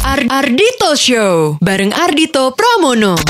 Ar- Ardito Show bareng Ardito Pramono.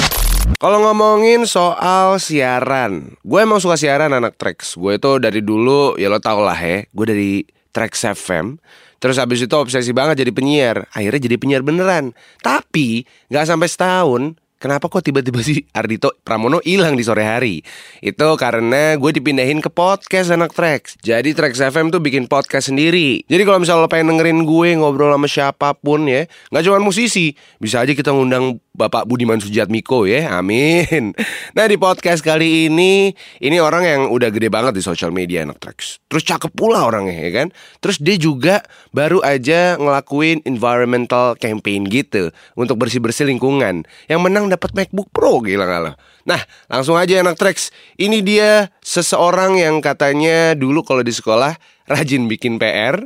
Kalau ngomongin soal siaran, gue emang suka siaran anak Trax. Gue itu dari dulu, ya lo tau lah ya, gue dari Trax FM. Terus habis itu obsesi banget jadi penyiar. Akhirnya jadi penyiar beneran. Tapi nggak sampai setahun, Kenapa kok tiba-tiba si Ardito Pramono hilang di sore hari? Itu karena gue dipindahin ke podcast anak Trax. Jadi Trax FM tuh bikin podcast sendiri. Jadi kalau misalnya lo pengen dengerin gue ngobrol sama siapa pun ya, nggak cuma musisi, bisa aja kita ngundang Bapak Budiman Sujatmiko ya, amin. Nah di podcast kali ini, ini orang yang udah gede banget di social media anak Trax. Terus cakep pula orangnya ya kan. Terus dia juga baru aja ngelakuin environmental campaign gitu untuk bersih-bersih lingkungan. Yang menang dapat MacBook Pro gila gak lo? Nah, langsung aja anak Trax. Ini dia seseorang yang katanya dulu kalau di sekolah rajin bikin PR,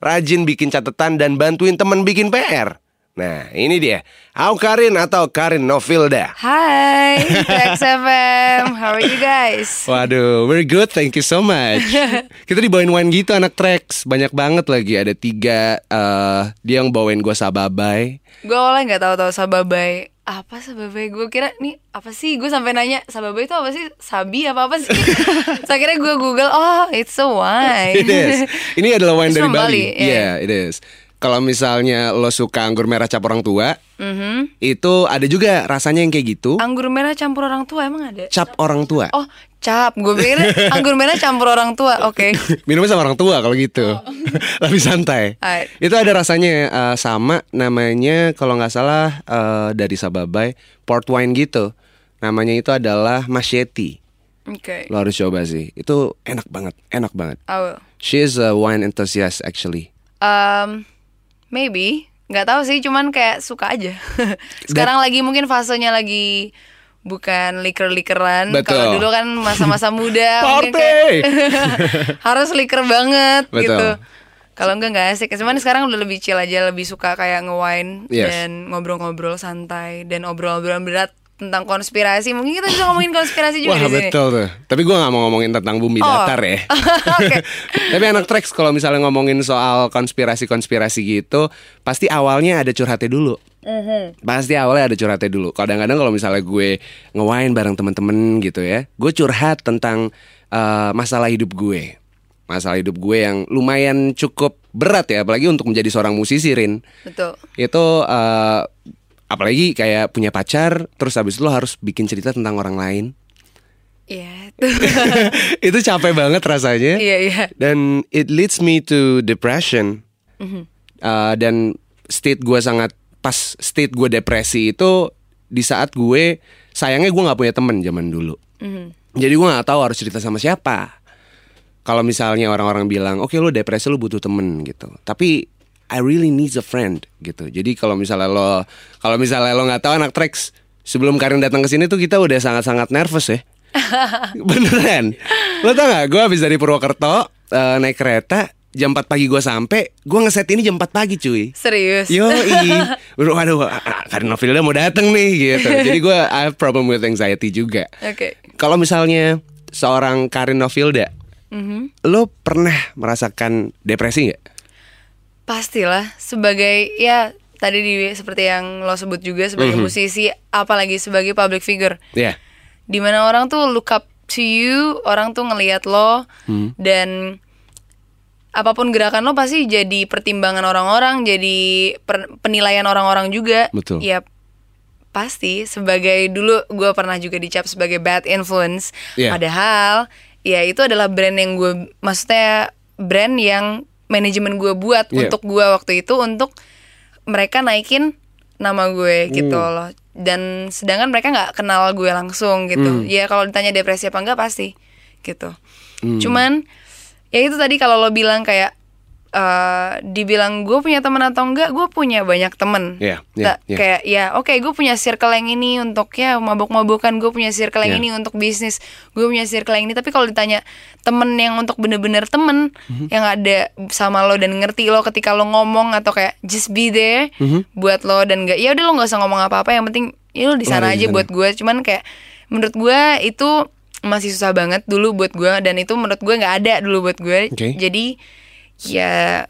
rajin bikin catatan dan bantuin temen bikin PR. Nah, ini dia. Au Karin atau Karin Novilda. Hai, Trax FM. How are you guys? Waduh, very good. Thank you so much. Kita dibawain wine gitu anak Trax. Banyak banget lagi. Ada tiga. eh dia yang bawain gue sababai. Gue awalnya nggak tahu-tahu sababai apa sababai gue kira nih apa sih gue sampai nanya sababai itu apa sih sabi apa apa sih saya kira gue google oh it's a wine It is. Ini adalah wine It's dari Bali. Bali, Iya, yeah. it is. Kalau misalnya lo suka anggur merah cap orang tua, Mhm. itu ada juga rasanya yang kayak gitu. anggur merah campur orang tua emang ada Cap orang tua. oh cap gue pikir anggur merah campur orang tua oke Minumnya sama orang tua kalau gitu. Lebih santai. Alright. Itu ada rasanya eh, sama namanya kalau nggak salah eh, dari Sababai port wine gitu. Namanya itu adalah Machete. oke Lo harus coba sih. Itu enak banget, enak banget. I will. She is a wine enthusiast actually. Um, maybe. Nggak tahu sih cuman kayak suka aja. Sekarang lagi mungkin fasenya lagi bukan liker-likeran. Kalau dulu kan masa-masa muda mungkin kayak harus liker banget Betul. gitu. Kalau enggak nggak asik. Cuman sekarang udah lebih chill aja lebih suka kayak nge-wine Yes. dan ngobrol-ngobrol santai dan obrol-obrolan berat tentang konspirasi mungkin kita bisa ngomongin konspirasi juga Wah di sini betul tuh. Tapi gue nggak mau ngomongin tentang bumi Oh. datar ya. Oke. Tapi anak Trax kalau misalnya ngomongin soal konspirasi-konspirasi gitu, pasti awalnya ada curhatnya dulu. Mhm. Pasti awalnya ada curhatnya dulu. Kadang-kadang kalau misalnya gue ngewain bareng temen-temen gitu ya, gue curhat tentang eh, masalah hidup gue. Masalah hidup gue yang lumayan cukup berat ya, apalagi untuk menjadi seorang musisi Rin. betul Itu eh, apalagi kayak punya pacar, terus habis itu lo harus bikin cerita tentang orang lain. Iya itu itu capek banget rasanya. iya iya Dan it leads me to depression. Uh, dan state gue sangat pas state gue depresi itu di saat gue sayangnya gue nggak punya temen zaman dulu. Jadi gue nggak tahu harus cerita sama siapa. Kalau misalnya orang-orang bilang, oke lu depresi lu butuh temen gitu. Tapi I really need a friend gitu. Jadi kalau misalnya lo kalau misalnya lo nggak tahu anak Trax sebelum Karin datang ke sini tuh kita udah sangat-sangat nervous ya. Beneran Lo tau gak Gue habis dari Purwokerto eh, Naik kereta Jam 4 pagi gue sampai Gue ngeset ini jam 4 pagi cuy serius Yo Waduh Karin Novilda mau dateng nih gitu Jadi gue I have problem with anxiety juga oke Kalau misalnya Seorang Karin Novilda Mhm. Lo pernah merasakan depresi gak? Pastilah sebagai ya tadi di seperti yang lo sebut juga sebagai musisi apalagi sebagai public figure. Ya Di mana orang tuh look up to you, orang tuh ngelihat lo dan apa pun gerakan lo pasti jadi pertimbangan orang-orang, jadi per- penilaian orang-orang juga. Betul. Ya pasti sebagai dulu gue pernah juga dicap sebagai bad influence. Iya. Padahal ya itu adalah brand yang gue maksudnya brand yang manajemen gue buat Iya. untuk gue waktu itu untuk mereka naikin nama gue gitu Hmm. loh. Dan sedangkan mereka nggak kenal gue langsung gitu. Hmm. Ya kalau ditanya depresi apa enggak pasti gitu. Cuman ya itu tadi kalau lo bilang kayak eh dibilang gue punya teman atau enggak, gue punya banyak temen. Iya, Ta- iya. Kayak ya oke gue punya circle yang ini untuk ya mabok-mabokan, gue punya circle yang Iya. ini untuk bisnis, gue punya circle yang ini. Tapi kalau ditanya temen yang untuk bener-bener temen Mhm. yang ada sama lo dan ngerti lo ketika lo ngomong atau kayak just be there Mhm. buat lo dan gak ya udah lo nggak usah ngomong apa-apa yang penting ya lo di sana aja buat gue. Cuman kayak menurut gue itu masih susah banget dulu buat gue dan itu menurut gue nggak ada dulu buat gue. Oke. Jadi ya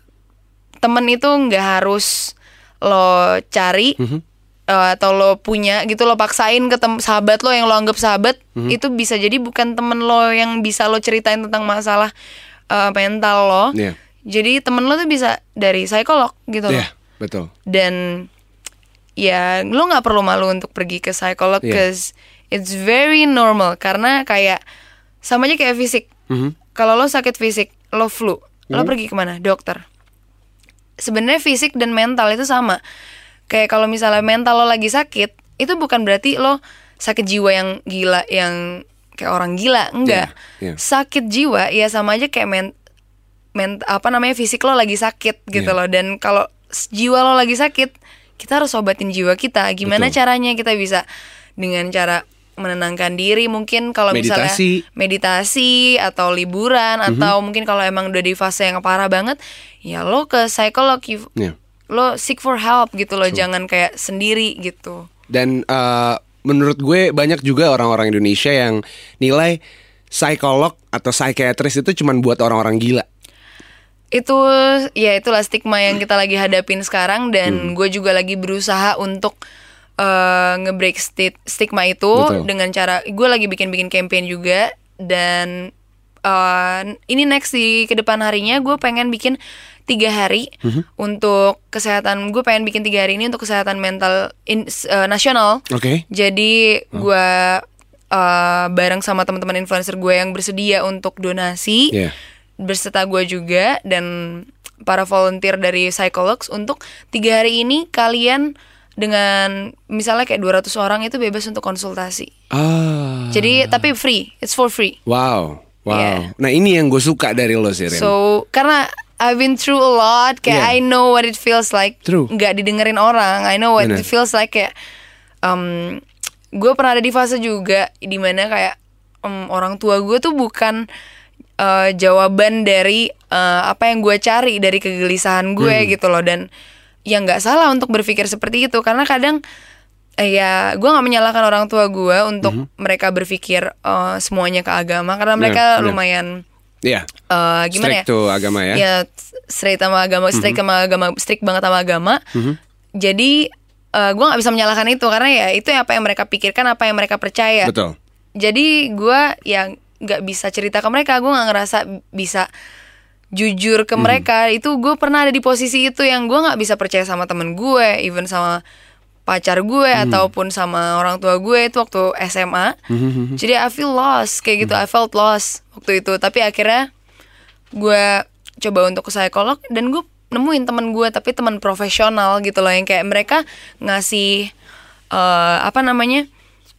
temen itu nggak harus lo cari Mhm. eh, atau lo punya gitu lo paksain ke tem- sahabat lo yang lo anggap sahabat Mhm. itu bisa jadi bukan temen lo yang bisa lo ceritain tentang masalah eh, mental lo Iya. jadi temen lo tuh bisa dari psikolog gitu loh Iya, betul. dan ya lo nggak perlu malu untuk pergi ke psikolog Iya. cause it's very normal karena kayak sama aja kayak fisik Mhm. kalau lo sakit fisik lo flu lo pergi ke mana? Dokter. Sebenarnya fisik dan mental itu sama. Kayak kalau misalnya mental lo lagi sakit itu bukan berarti lo sakit jiwa yang gila yang kayak orang gila. Enggak. Iya, iya. sakit jiwa ya sama aja kayak men, men- apa namanya fisik lo lagi sakit gitu Iya. loh. Dan kalau jiwa lo lagi sakit kita harus obatin jiwa kita. Gimana Betul. caranya kita bisa dengan cara menenangkan diri mungkin kalau misalnya Meditasi. atau liburan Mhm. atau mungkin kalau emang udah di fase yang parah banget ya lo ke psikolog you- Iya. lo seek for help gitu loh jangan kayak sendiri gitu Dan eh, menurut gue banyak juga orang-orang Indonesia yang nilai psikolog atau psikiatris itu cuma buat orang-orang gila. itu ya itulah stigma yang kita lagi hadapin sekarang Hmm. dan gue juga lagi berusaha untuk eh, nge-break sti- stigma itu Betul. dengan cara gue lagi bikin-bikin campaign juga dan eh, ini next di ke depan harinya gue pengen bikin tiga hari Mhm. untuk kesehatan gue pengen bikin tiga hari ini untuk kesehatan mental in- eh, nasional Oke. jadi gue eh, bareng sama teman-teman influencer gue yang bersedia untuk donasi Iya. berserta gue juga dan para volunteer dari Psychologs untuk tiga hari ini kalian dengan misalnya kayak 200 orang itu bebas untuk konsultasi. Ah. Jadi tapi free, it's for free. Wow. Wow. Iya. Nah ini yang gue suka dari lo sih Ren. So karena I've been through a lot, kayak Yeah. I know what it feels like. True. Nggak didengerin orang, I know what Bener. it feels like kayak. Um, gue pernah ada di fase juga di mana kayak um, orang tua gue tuh bukan uh, jawaban dari uh, apa yang gue cari dari kegelisahan gue Hmm. gitu loh dan ya nggak salah untuk berpikir seperti itu karena kadang eh, ya gue nggak menyalahkan orang tua gue untuk mereka berpikir uh, semuanya ke agama karena mereka Hmm. bener. lumayan Iya. eh gimana Strict ya? agama ya. Ya straight sama agama, strict Mhm. sama agama, strict banget sama agama. Jadi eh gue nggak bisa menyalahkan itu karena ya itu apa yang mereka pikirkan, apa yang mereka percaya. Betul. Jadi gue yang nggak bisa cerita ke mereka, gue nggak ngerasa bisa jujur ke mereka. Itu gue pernah ada di posisi itu yang gue nggak bisa percaya sama temen gue, even sama pacar gue Mhm. ataupun sama orang tua gue itu waktu SMA. Mhm. Jadi I feel lost kayak gitu, I felt lost waktu itu. Tapi akhirnya gue coba untuk ke psikolog dan gue nemuin temen gue tapi teman profesional gitu loh yang kayak mereka ngasih eh, apa namanya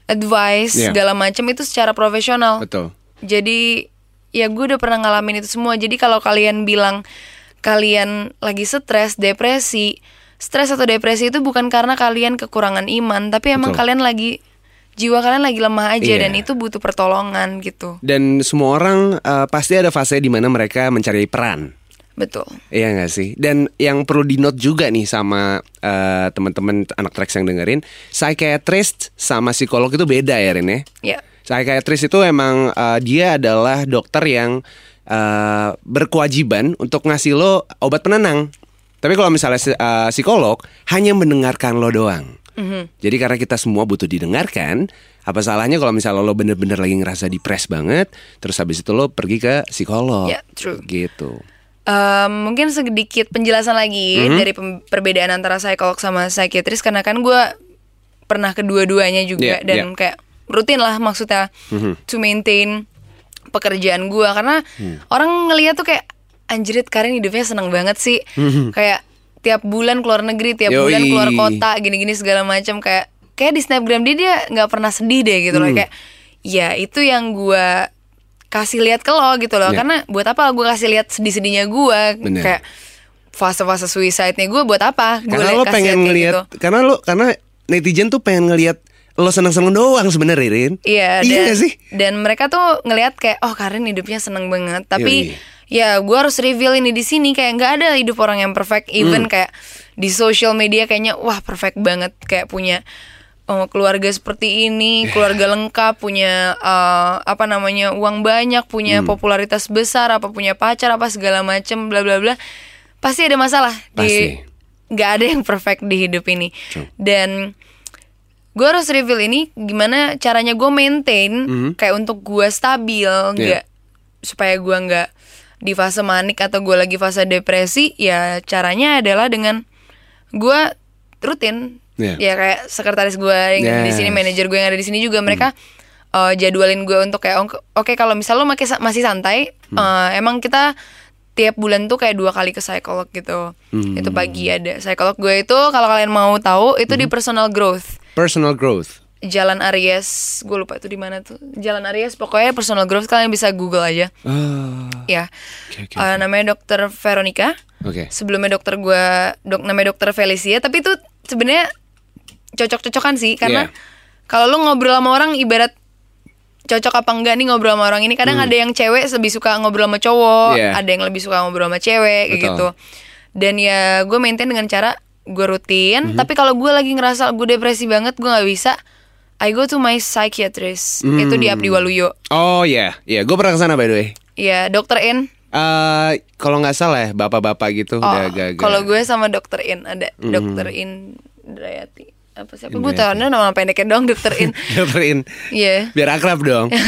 advice Iya. segala macam itu secara profesional. Betul. Jadi ya gue udah pernah ngalamin itu semua. Jadi kalau kalian bilang kalian lagi stres, depresi, stres atau depresi itu bukan karena kalian kekurangan iman, tapi emang Betul. kalian lagi jiwa kalian lagi lemah aja Iya. dan itu butuh pertolongan gitu. Dan semua orang eh, pasti ada fase di mana mereka mencari peran. Betul. Iya gak sih? Dan yang perlu di note juga nih sama eh, teman-teman anak tracks yang dengerin, psychiatrist sama psikolog itu beda ya Ren ya. Ya. Psychiatrist itu emang eh, dia adalah dokter yang eh, berkewajiban untuk ngasih lo obat penenang. Tapi kalau misalnya eh, psikolog hanya mendengarkan lo doang. Jadi karena kita semua butuh didengarkan, apa salahnya kalau misalnya lo bener-bener lagi ngerasa depres banget, terus habis itu lo pergi ke psikolog. Ya, true. Gitu. Em, mungkin sedikit penjelasan lagi Mhm. dari perbedaan antara psikolog sama psikiatris karena kan gue pernah kedua-duanya juga Iya, dan. Mhm. kayak rutin lah maksudnya to maintain pekerjaan gue karena Hmm. orang ngeliat tuh kayak anjrit Karin hidupnya seneng banget sih kayak tiap bulan keluar negeri tiap. Yoi. bulan keluar kota gini-gini segala macam kayak kayak di snapgram dia dia nggak pernah sedih deh gitu loh Hmm. kayak ya itu yang gue kasih lihat ke lo gitu loh Ya. karena buat apa gue kasih lihat sedih-sedihnya gue Bener. kayak fase-fase suicide-nya gue buat apa gue Karena lo pengen ngelihat, karena lo karena netizen tuh pengen ngelihat lo seneng-seneng doang sebenarnya Rin. Iya, iya dan, sih? dan mereka tuh ngelihat kayak oh Karin hidupnya seneng banget. Tapi Yoi. ya gue harus reveal ini di sini kayak nggak ada hidup orang yang perfect. Even Hmm. kayak di social media kayaknya wah perfect banget kayak punya oh, keluarga seperti ini, keluarga lengkap, punya eh, apa namanya uang banyak, Hmm. punya popularitas besar, apa punya pacar apa segala macem, bla bla bla. Pasti ada masalah Pasti. di nggak ada yang perfect di hidup ini dan gue harus reveal ini gimana caranya gue maintain kayak untuk gue stabil nggak supaya gue nggak di fase manik atau gue lagi fase depresi ya caranya adalah dengan gue rutin. Yeah. ya kayak sekretaris gue yang di sini Yes. manajer gue yang ada di sini juga mereka uh, jadwalin gue untuk kayak oke oke, kalau misal lo masih masih santai uh, emang kita tiap bulan tuh kayak dua kali ke psikolog gitu. Itu pagi ada. Psikolog gue itu kalau kalian mau tahu itu di personal growth. Personal growth. Jalan Aries gue lupa itu di mana tuh. Jalan Aries pokoknya personal growth kalian bisa google aja. Ah, ya Oke, oke, Uh, namanya dokter Veronica. Oke. sebelumnya dokter gue dok namanya dokter Felicia tapi itu sebenarnya cocok-cocokan sih karena Iya. kalau lu ngobrol sama orang ibarat cocok apa enggak nih ngobrol sama orang ini kadang ada yang cewek lebih suka ngobrol sama cowok Hmm. Iya. ada yang lebih suka ngobrol sama cewek Betul. gitu dan ya gue maintain dengan cara gue rutin tapi kalau gue lagi ngerasa gue depresi banget gue nggak bisa I go to my psychiatrist itu di Hmm. Abdi Waluyo Oh iya, iya. Gue pernah ke sana by the way. ya dokter In Eh, kalau nggak salah ya, bapak-bapak gitu Oh, udah agak. kalau gue sama dokter In ada dokter Indrayati apa siapa gue tahu nama pendeknya dong dokter In Dokterin. Iya Biar akrab dong.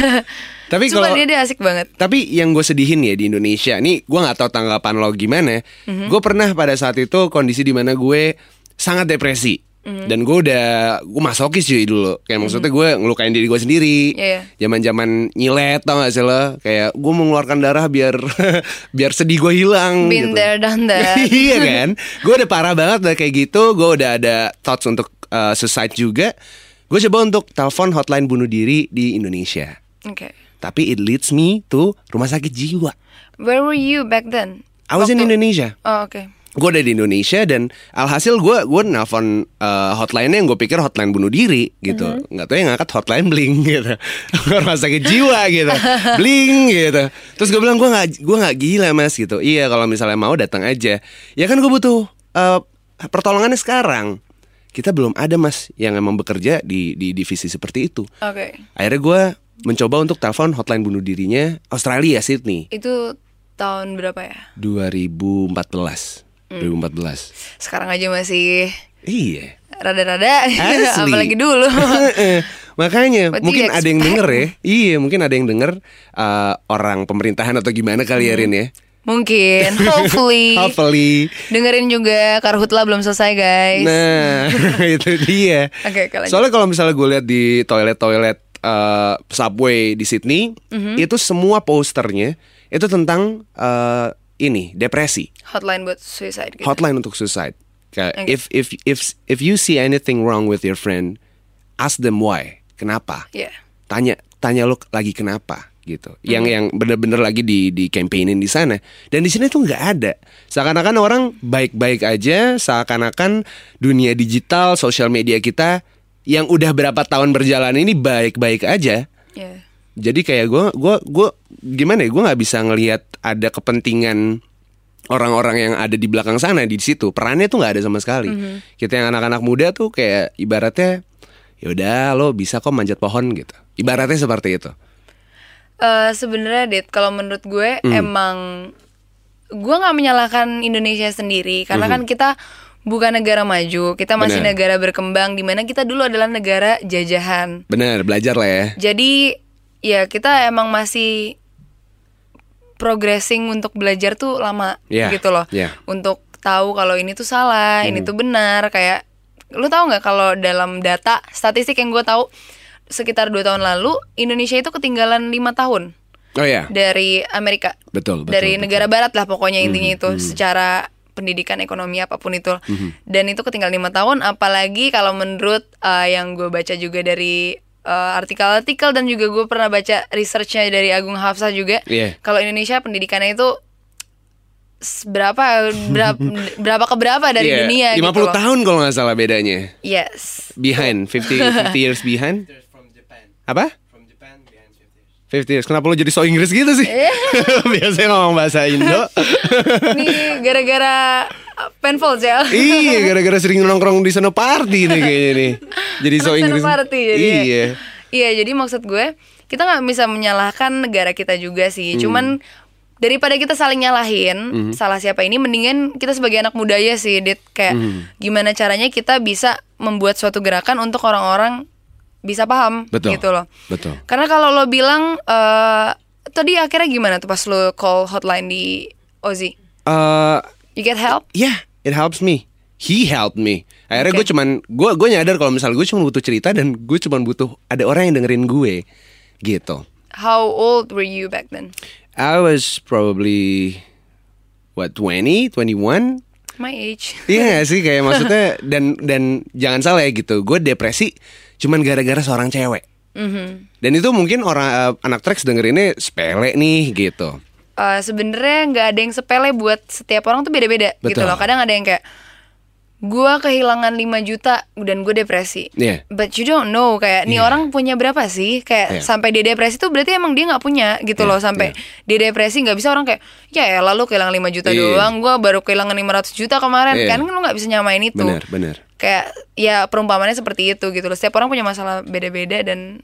Tapi kalau dia, dia asik banget Tapi yang gue sedihin ya di Indonesia, nih gue nggak tahu tanggapan lo gimana. Mhm. Gue pernah pada saat itu kondisi di mana gue sangat depresi. Mhm. Dan gue udah gue masokis cuy dulu. Kayak maksudnya gue ngelukain diri gue sendiri. Iya. Zaman-zaman nyilet tau gak sih lo? Kayak gue mengeluarkan darah biar biar sedih gue hilang. Been gitu. there, done that. iya kan? Gue udah parah banget udah kayak gitu. Gue udah ada thoughts untuk uh, suicide juga. Gue coba untuk telepon hotline bunuh diri di Indonesia. Oke Tapi it leads me to rumah sakit jiwa. Where were you back then? I was in Indonesia. Oh oke Gue ada di Indonesia dan alhasil gue gue nelfon uh, hotline-nya yang gue pikir hotline bunuh diri gitu. Mm-hmm. Nggak tahu yang ngangkat hotline bling gitu. rumah sakit jiwa gitu. bling gitu. Terus gue bilang gue nggak gue nggak gila mas gitu. Iya kalau misalnya mau datang aja. Ya kan gue butuh uh, pertolongannya sekarang. Kita belum ada mas yang emang bekerja di di divisi seperti itu. Oke. Akhirnya gue mencoba untuk telepon hotline bunuh dirinya Australia Sydney. Itu tahun berapa ya? 2014 2014 Sekarang aja masih Iya. rada-rada Apalagi dulu. Makanya do mungkin ada yang denger ya. Iya mungkin ada yang denger uh, Orang pemerintahan atau gimana kali ya Rin ya Mungkin Hopefully Hopefully Dengerin juga Karhutla belum selesai guys Nah itu dia Oke, lanjut. Soalnya kalau misalnya gue lihat di toilet-toilet uh, subway di Sydney Mhm. Itu semua posternya Itu tentang uh, ini depresi Hotline buat suicide gitu hotline untuk suicide. Kayak Oke. if if if if you see anything wrong with your friend, ask them why. Kenapa? Iya Tanya tanya lo lagi kenapa gitu. Yang Hmm. yang bener-bener lagi di di campaignin di sana. Dan di sini tuh nggak ada. Seakan-akan orang baik-baik aja, seakan-akan dunia digital, sosial media kita yang udah berapa tahun berjalan ini baik-baik aja. Iya Jadi kayak gue gue gue gimana ya gue nggak bisa ngelihat ada kepentingan orang-orang yang ada di belakang sana di situ perannya tuh nggak ada sama sekali. Kita yang anak-anak muda tuh kayak ibaratnya yaudah lo bisa kok manjat pohon gitu. Ibaratnya seperti itu. Eh sebenarnya Dit, kalau menurut gue Hmm. emang gue nggak menyalahkan Indonesia sendiri karena kan kita bukan negara maju, kita masih Hmm. Benar. negara berkembang di mana kita dulu adalah negara jajahan. Benar belajar lah ya. Jadi ya kita emang masih progressing untuk belajar tuh lama Iya, gitu loh. iya. Untuk tahu kalau ini tuh salah, Hmm. ini tuh benar kayak lu tahu nggak kalau dalam data statistik yang gue tahu sekitar dua tahun lalu Indonesia itu ketinggalan lima tahun Oh ya. dari Amerika Betul, betul, dari betul. negara barat lah pokoknya intinya itu secara pendidikan ekonomi apa pun itu dan itu ketinggalan lima tahun apalagi kalau menurut uh, yang gue baca juga dari uh, artikel-artikel dan juga gue pernah baca researchnya dari Agung Hafsah juga Iya. kalau Indonesia pendidikannya itu berapa berapa berapa ke berapa dari Iya, dunia 50 gitu loh. tahun kalau nggak salah bedanya. yes Behind 50 50 years behind. Apa? 50 years. Kenapa lo jadi so Inggris gitu sih? Eh. Biasanya ngomong bahasa Indo. ini gara-gara uh, Penfolds ya iya, gara-gara sering nongkrong di sana party nih kayaknya nih. Jadi so Inggris. Senopati jadi ya. Iya. Iya, jadi maksud gue kita nggak bisa menyalahkan negara kita juga sih. Hmm. Cuman daripada kita saling nyalahin Mhm. salah siapa ini mendingan kita sebagai anak muda ya sih dit kayak Mhm. gimana caranya kita bisa membuat suatu gerakan untuk orang-orang bisa paham Betul. gitu loh Betul. karena kalau lo bilang eh tadi akhirnya gimana tuh pas lo call hotline di Ozzy Eh, you get help yeah, it helps me. He helped me. Akhirnya Oke. gue cuman gue gue nyadar kalau misalnya gue cuma butuh cerita dan gue cuman butuh ada orang yang dengerin gue gitu. how old were you back then I was probably what 20, 21. my age Iya gak sih kayak maksudnya dan dan jangan salah ya gitu. Gue depresi cuman gara-gara seorang cewek. Mhm. Dan itu mungkin orang eh, anak Trax dengerinnya sepele nih gitu. Eh, sebenarnya nggak ada yang sepele buat setiap orang tuh beda-beda gitu loh. Kadang ada yang kayak gua kehilangan 5 juta dan gue depresi. Iya. But you don't know kayak nih Iya. orang punya berapa sih? Kayak Iya. sampai dia depresi tuh berarti emang dia nggak punya gitu Iya, loh sampai dia depresi nggak bisa orang kayak ya ya lalu kehilangan 5 juta Iya. doang, gua baru kehilangan 500 juta kemarin. Iya. Kan lu nggak bisa nyamain itu. Bener bener. Kayak ya perumpamannya seperti itu gitu loh. Setiap orang punya masalah beda-beda dan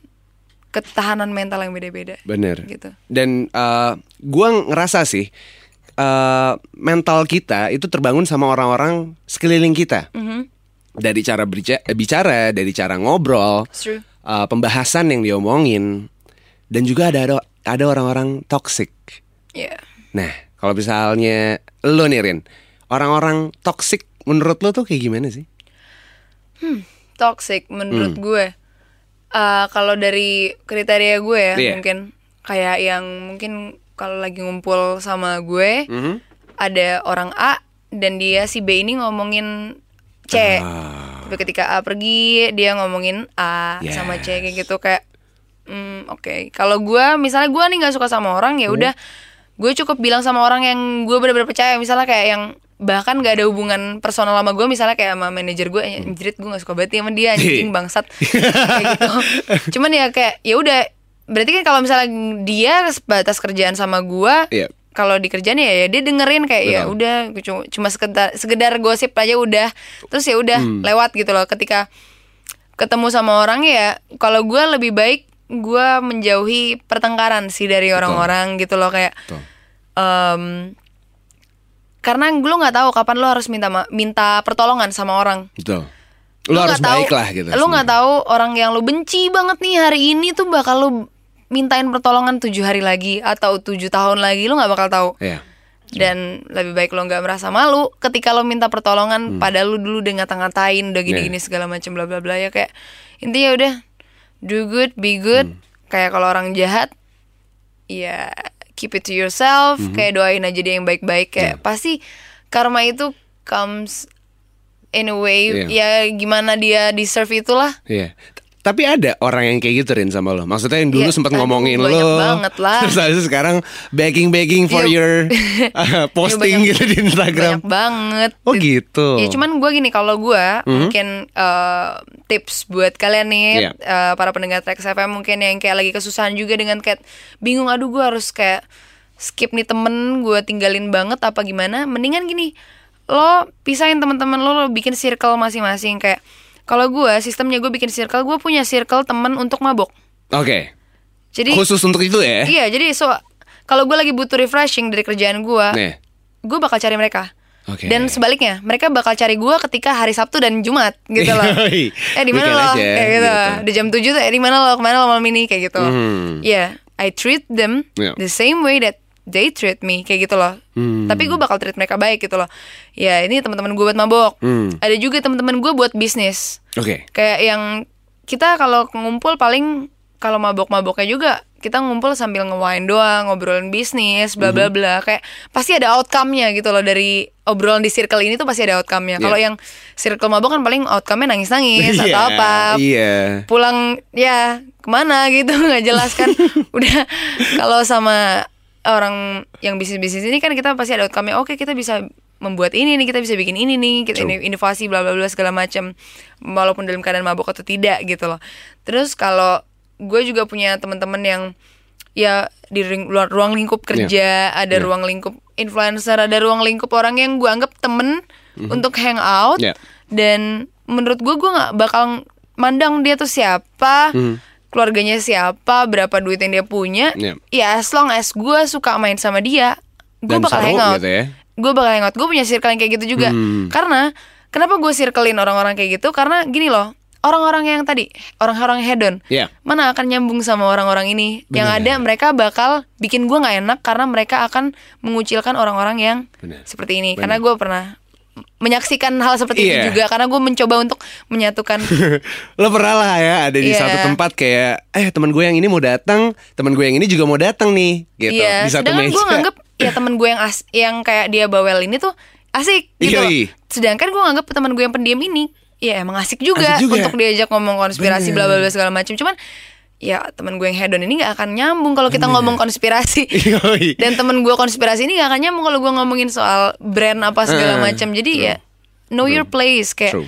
ketahanan mental yang beda-beda. Bener. Gitu. Dan eh gue ngerasa sih eh mental kita itu terbangun sama orang-orang sekeliling kita. Mhm. Dari cara eh, bicara, dari cara ngobrol, eh, pembahasan yang diomongin, dan juga ada ada, ada orang-orang toxic. Yeah. Nah, kalau misalnya lo nih Rin, orang-orang toxic menurut lo tuh kayak gimana sih? Toxic menurut Hmm. gue. Eh, kalau dari kriteria gue ya Iya. mungkin kayak yang mungkin kalau lagi ngumpul sama gue Mhm. ada orang A dan dia si B ini ngomongin C. Ah. Tapi ketika A pergi dia ngomongin A Yes. sama C kayak gitu kayak hmm, oke. Kalau gue misalnya gue nih nggak suka sama orang ya udah gue cukup bilang sama orang yang gue benar-benar percaya misalnya kayak yang bahkan gak ada hubungan personal sama gue misalnya kayak sama manajer gue eh, anjrit gue gak suka banget sama dia anjing bangsat. Kayak gitu. Cuman ya kayak ya udah berarti kan kalau misalnya dia sebatas kerjaan sama gue Iya. kalau di kerjaan ya, ya dia dengerin kayak ya udah cuma, sekedar sekedar gosip aja udah. Terus ya udah Hmm. lewat gitu loh. Ketika ketemu sama orang ya kalau gue lebih baik gue menjauhi pertengkaran sih dari orang-orang gitu loh kayak Betul. em, karena lu nggak tahu kapan lu harus minta minta pertolongan sama orang Betul. Lo harus nggak tahu- baik lah gitu. Lu nggak tahu orang yang lu benci banget nih hari ini tuh bakal lu mintain pertolongan tujuh hari lagi atau tujuh tahun lagi lu nggak bakal tahu. Iya. Dan lebih baik lo nggak merasa malu ketika lo minta pertolongan padahal lu dulu udah ngata-ngatain udah gini-gini segala macam bla bla bla ya kayak intinya udah do good be good kayak kalau orang jahat ya keep it to yourself kayak doain aja dia yang baik-baik kayak pasti karma itu comes in a way ya gimana dia deserve itulah. Iya. T- Tapi ada orang yang kayak gitu Rin sama lo. Maksudnya yang dulu Iya, sempat ngomongin banyak lo. banget lah. Terus sekarang begging begging for Iya. your uh, posting Iya, banyak- gitu di Instagram. banyak banget Oh gitu. Ya cuman gue gini kalau gue mungkin eh, tips buat kalian nih Iya. eh, para pendengar Trax FM mungkin yang kayak lagi kesusahan juga dengan kayak bingung aduh gue harus kayak skip nih temen gue tinggalin banget apa gimana mendingan gini lo pisahin teman-teman lo lo bikin circle masing-masing kayak kalau gue sistemnya gue bikin circle gue punya circle temen untuk mabok Oke. jadi Khusus untuk itu ya. iya jadi so kalau gue lagi butuh refreshing dari kerjaan gue Nih. gue bakal cari mereka. Oke. Dan sebaliknya, mereka bakal cari gue ketika hari Sabtu dan Jumat gitu loh. Eh di mana lo? Kayak gitu. gitu. Di jam 7 tuh eh di mana lo? Ke mana lo malam ini kayak gitu. Hmm. Yeah, I treat them Yeah. the same way that they treat me kayak gitu loh. Hmm. Tapi gue bakal treat mereka baik gitu loh. Ya ini teman-teman gue buat mabok. Hmm. Ada juga teman-teman gue buat bisnis. Oke. Kayak yang kita kalau ngumpul paling kalau mabok-maboknya juga kita ngumpul sambil nge-wine doang, ngobrolin bisnis, bla bla bla. Kayak pasti ada outcome-nya gitu loh dari obrolan di circle ini tuh pasti ada outcome-nya. Kalau Iya. yang circle mabok kan paling outcome-nya nangis-nangis Iya, atau apa. Iya. Pulang ya ke mana gitu nggak jelas kan. Udah kalau sama orang yang bisnis-bisnis ini kan kita pasti ada outcome-nya. Oke, kita bisa membuat ini nih, kita bisa bikin ini nih, kita True. ini inovasi bla bla bla segala macam walaupun dalam keadaan mabuk atau tidak gitu loh. Terus kalau gue juga punya teman-teman yang ya di ring- luar ruang lingkup kerja, ada Yeah. ruang lingkup influencer, ada ruang lingkup orang yang gue anggap temen untuk hang out Yeah. dan menurut gue gue nggak bakal mandang dia tuh siapa, keluarganya siapa, berapa duit yang dia punya. Yeah. Ya as long as gue suka main sama dia, gue bakal hangout gitu ya. gue bakal hangout gue punya circle yang kayak gitu juga Hmm. karena kenapa gue circlein orang-orang kayak gitu karena gini loh orang-orang yang tadi orang-orang hedon Iya. mana akan nyambung sama orang-orang ini yang Bener. ada mereka bakal bikin gue nggak enak karena mereka akan mengucilkan orang-orang yang Bener. seperti ini Bener. karena gue pernah menyaksikan hal seperti Iya. itu juga karena gue mencoba untuk menyatukan Lo pernah lah ya ada di Iya. satu tempat kayak eh teman gue yang ini mau datang, teman gue yang ini juga mau datang nih, gitu. Iya, di satu sedangkan meja. gue nganggep ya temen gue yang as yang kayak dia bawel ini tuh asik gitu. Yoi. Sedangkan gue nganggep teman gue yang pendiam ini ya emang asik juga, Asik juga. untuk diajak ngomong konspirasi bla bla bla segala macam. Cuman ya teman gue yang hedon ini nggak akan nyambung kalau kita ngomong konspirasi. Dan temen gue konspirasi ini gak akan nyambung kalau gue ngomongin soal brand apa segala Eh, macam. Jadi ya know your place kayak True.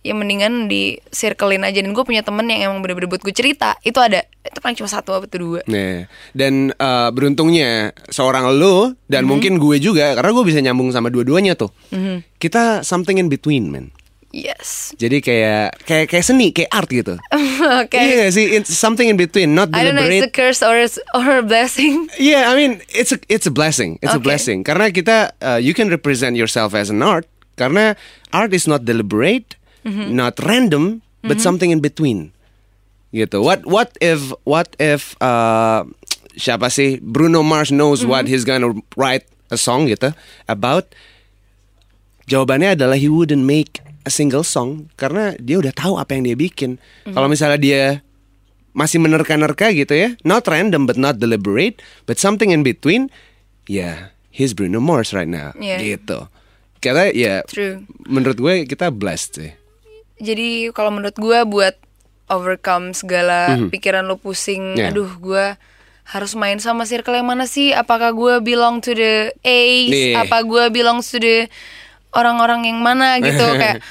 ya mendingan di circlein aja dan gue punya temen yang emang bener-bener buat gue cerita itu ada itu paling cuma satu apa tuh dua Nah, dan eh, beruntungnya seorang lo dan mungkin gue juga karena gue bisa nyambung sama dua-duanya tuh. Kita something in between, man. Yes Jadi kayak kayak kayak seni, kayak art gitu. oke Iya gak sih, it's something in between, not I don't know it's a deliberate. curse or it's- or a blessing Yeah, I mean it's a it's a blessing. It's a Okay. blessing karena kita uh, you can represent yourself as an art karena art is not deliberate, Mm-hmm. not random, but something in between. Gitu. What what if what if uh, siapa sih Bruno Mars knows Mm-hmm. what he's gonna write a song gitu about Jawabannya adalah he wouldn't make a single song karena dia udah tahu apa yang dia bikin. Kalau misalnya dia masih menerka-nerka gitu ya, not random but not deliberate, but something in between, ya he's Bruno Mars right now. Yeah. Gitu. Karena ya True. menurut gue kita blessed sih. jadi kalau menurut gue buat overcome segala pikiran lo pusing Yeah. aduh gue harus main sama circle yang mana sih apakah gue belong to the A's Yeah. apa gue belong to the orang-orang yang mana gitu kayak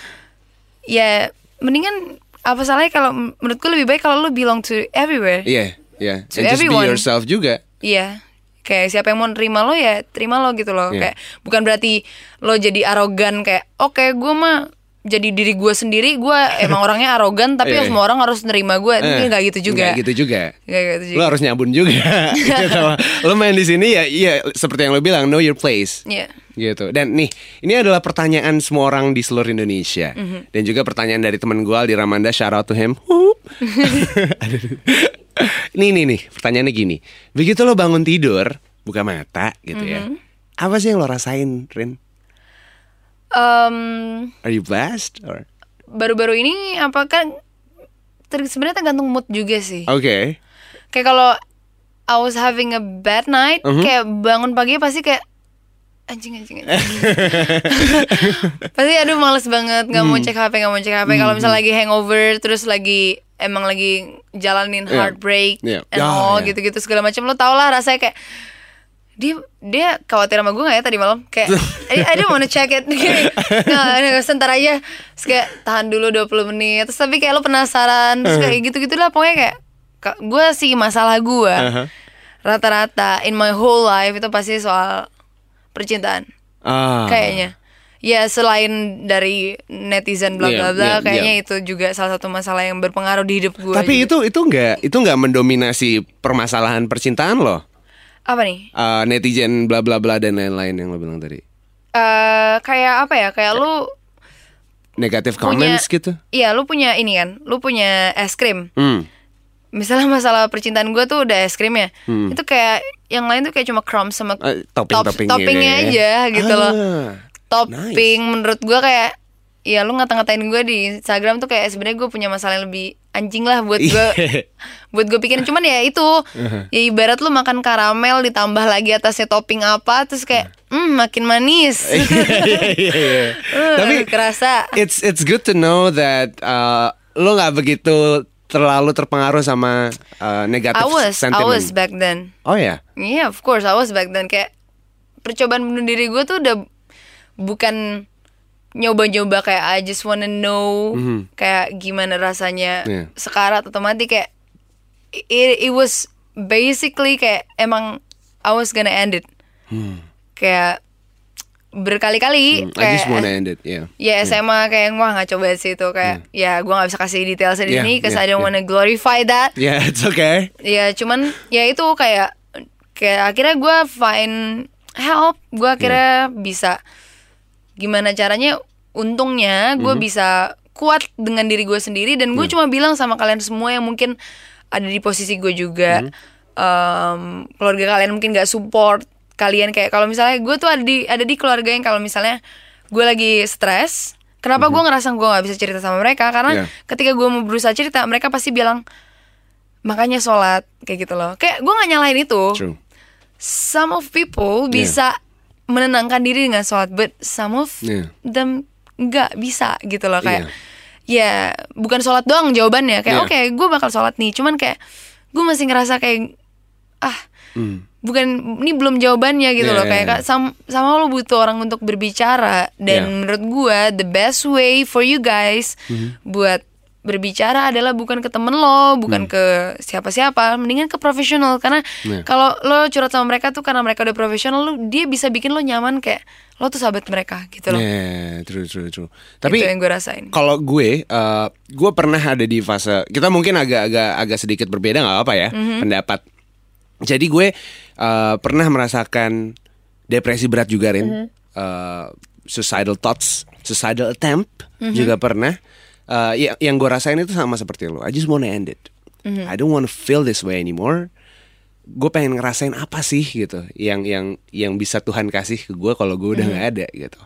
ya mendingan apa salahnya kalau menurut gue lebih baik kalau lo belong to everywhere Iya, iya. To And just be everyone. yourself juga. Iya. Kayak siapa yang mau nerima lo ya terima lo gitu loh. Iya. Kayak bukan berarti lo jadi arogan kayak oke gue mah jadi diri gue sendiri gue emang orangnya arogan tapi Iya. semua orang harus nerima gue Eh, nggak gitu juga nggak gitu juga. Nggak gitu juga Lo harus nyabun juga. gitu. Lo main di sini ya, iya seperti yang lo bilang, know your place. Iya. gitu dan nih ini adalah pertanyaan semua orang di seluruh Indonesia Mhm. dan juga pertanyaan dari teman gue Aldi Ramanda shout out to him nih nih nih pertanyaannya gini begitu lo bangun tidur buka mata gitu ya Mhm. apa sih yang lo rasain Rin Em, are you blessed or baru-baru ini apa ter- sebenarnya tergantung mood juga sih oke kayak kalau I was having a bad night Mhm. kayak bangun pagi pasti kayak anjing anjing, anjing. pasti aduh males banget nggak Hmm. mau cek HP nggak mau cek HP kalau misalnya lagi hangover terus lagi emang lagi jalanin Yeah. heartbreak Yeah. and Ah, all yeah. gitu-gitu segala macam lo tau lah rasanya kayak dia dia khawatir sama gue gak ya tadi malam? Kayak I, I don't wanna check it. Nah, nah, sebentar aja. Terus kayak tahan dulu 20 menit. Terus tapi kayak lo penasaran terus kayak gitu-gitu lah pokoknya kayak ka- gue sih masalah gue Uh-huh. rata-rata in my whole life itu pasti soal percintaan. Ah. Kayaknya. Ya selain dari netizen bla Iya, bla bla iya, kayaknya iya. itu juga salah satu masalah yang berpengaruh di hidup gue tapi itu itu nggak itu nggak mendominasi permasalahan percintaan lo apa nih? Ah, netizen bla bla bla dan lain-lain yang lo bilang tadi. Eh kayak apa ya? Kayak lu negatif punya comments gitu? Iya lu punya ini kan? Lu punya es krim. Hmm. misalnya masalah percintaan gue tuh udah es krim ya. Itu kayak yang lain tuh kayak cuma crumbs sama Hmm. Eh, topping- top- toppingnya toppingnya ya. aja gitu loh. Ah, topping menurut gue kayak ya lu ngata-ngatain gue di Instagram tuh kayak sebenarnya gue punya masalah yang lebih anjing lah buat gue Iya. buat gue pikirin cuman ya itu Uh-huh. ya ibarat lu makan karamel ditambah lagi atasnya topping apa terus kayak hmm makin manis Iya, iya, iya. Eh, Tapi kerasa it's it's good to know that uh, lo nggak begitu terlalu terpengaruh sama uh, negatif I was I sentiment. was back then Oh ya. Iya, of course, I was back then kayak percobaan bunuh diri gue tuh udah bukan nyoba-nyoba kayak I just wanna know kayak gimana rasanya Iya. sekarat atau mati kayak it, it was basically kayak emang I was gonna end it. Kayak berkali-kali Hmm, I just kayak wanna end it. Yeah. Ya SMA kayak wah nggak coba sih itu kayak ya gue nggak bisa kasih detail Yeah, sedih ini because yeah, I don't yeah. wanna glorify that Yeah, it's okay. ya cuman ya itu kayak kayak akhirnya gue find help gue akhirnya bisa gimana caranya untungnya gue bisa kuat dengan diri gue sendiri dan gue cuma bilang sama kalian semua yang mungkin ada di posisi gue juga. Em, keluarga kalian mungkin gak support kalian. Kayak kalau misalnya gue tuh ada di ada di keluarga yang kalau misalnya gue lagi stres kenapa gue ngerasa gue nggak bisa cerita sama mereka? Karena Iya. ketika gue mau berusaha cerita mereka pasti bilang makanya sholat kayak gitu loh. Kayak gue nggak nyalahin itu. True. some of people bisa menenangkan diri dengan sholat, but some of Yeah. them nggak bisa gitu loh kayak Iya. ya bukan sholat doang jawabannya kayak Iya. oke gue bakal sholat nih, cuman kayak gue masih ngerasa kayak ah Hmm. bukan ini belum jawabannya gitu Iya, loh kayak iya. Kak, sam- sama lo butuh orang untuk berbicara dan Iya. menurut gue the best way for you guys Mhm. buat berbicara adalah bukan ke temen lo, bukan ke siapa-siapa, mendingan ke profesional karena Hmm. Iya. kalau lo curhat sama mereka tuh karena mereka udah profesional, lo dia bisa bikin lo nyaman kayak lo tuh sahabat mereka gitu loh. Yeah, true, true, true. Tapi itu yang gue rasain. kalau gue, eh, gue pernah ada di fase kita mungkin agak-agak agak sedikit berbeda nggak apa ya Mhm. pendapat. Jadi gue eh, pernah merasakan depresi berat juga Rin, Mhm. Eh, suicidal thoughts, suicidal attempt Mhm. juga pernah. Eh, yang yang gue rasain itu sama seperti lo. I just wanna end it. Mhm. I don't wanna feel this way anymore. Gue pengen ngerasain apa sih gitu, yang yang yang bisa Tuhan kasih ke gue kalau gue udah nggak ada gitu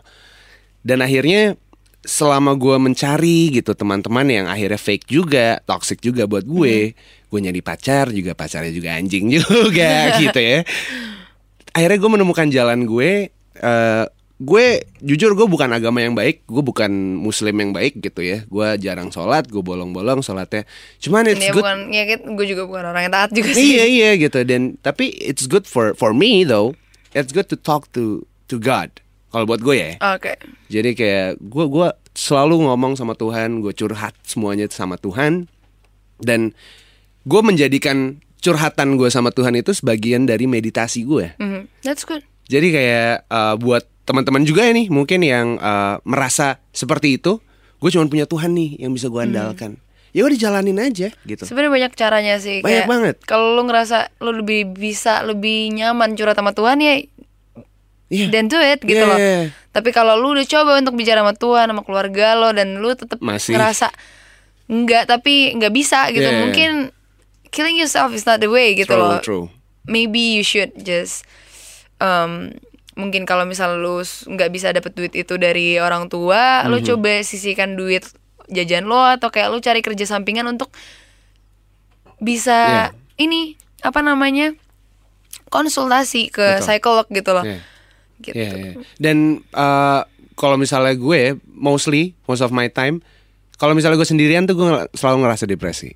dan akhirnya selama gue mencari gitu teman-teman yang akhirnya fake juga toxic juga buat gue gue nyari pacar juga pacarnya juga anjing juga gitu ya akhirnya gue menemukan jalan gue eh, gue jujur gue bukan agama yang baik gue bukan muslim yang baik gitu ya gue jarang sholat gue bolong-bolong sholatnya cuman it's Ini good bukan ya gue juga bukan orang yang taat juga sih. iya iya gitu dan tapi it's good for for me though it's good to talk to to God kalau buat gue ya Oke. jadi kayak gue gua selalu ngomong sama Tuhan, gue curhat semuanya sama Tuhan, dan gue menjadikan curhatan gue sama Tuhan itu sebagian dari meditasi gue. Mhm. That's good. Jadi kayak uh, buat teman-teman juga ya nih mungkin yang uh, merasa seperti itu, gue cuma punya Tuhan nih yang bisa gue andalkan. Ya udah jalanin aja gitu. Sebenarnya banyak caranya sih. Banyak kayak banget. Kalau lo ngerasa lo lebih bisa lebih nyaman curhat sama Tuhan ya Iya. dan do it gitu Iya, loh. iya, iya. Tapi kalau lu udah coba untuk bicara sama Tuhan sama keluarga lo dan lu tetap ngerasa enggak tapi nggak bisa gitu. Iya. Mungkin killing yourself is not the way gitu True, loh. true. Maybe you should just um, mungkin kalau misal lu nggak bisa dapet duit itu dari orang tua, lu Mhm. coba sisihkan duit jajan lo atau kayak lu cari kerja sampingan untuk bisa Iya. ini apa namanya konsultasi ke Betul. psikolog gitu loh. Iya. Gitu. Iya, iya. Dan uh, kalau misalnya gue mostly most of my time kalau misalnya gue sendirian tuh gue selalu ngerasa depresi.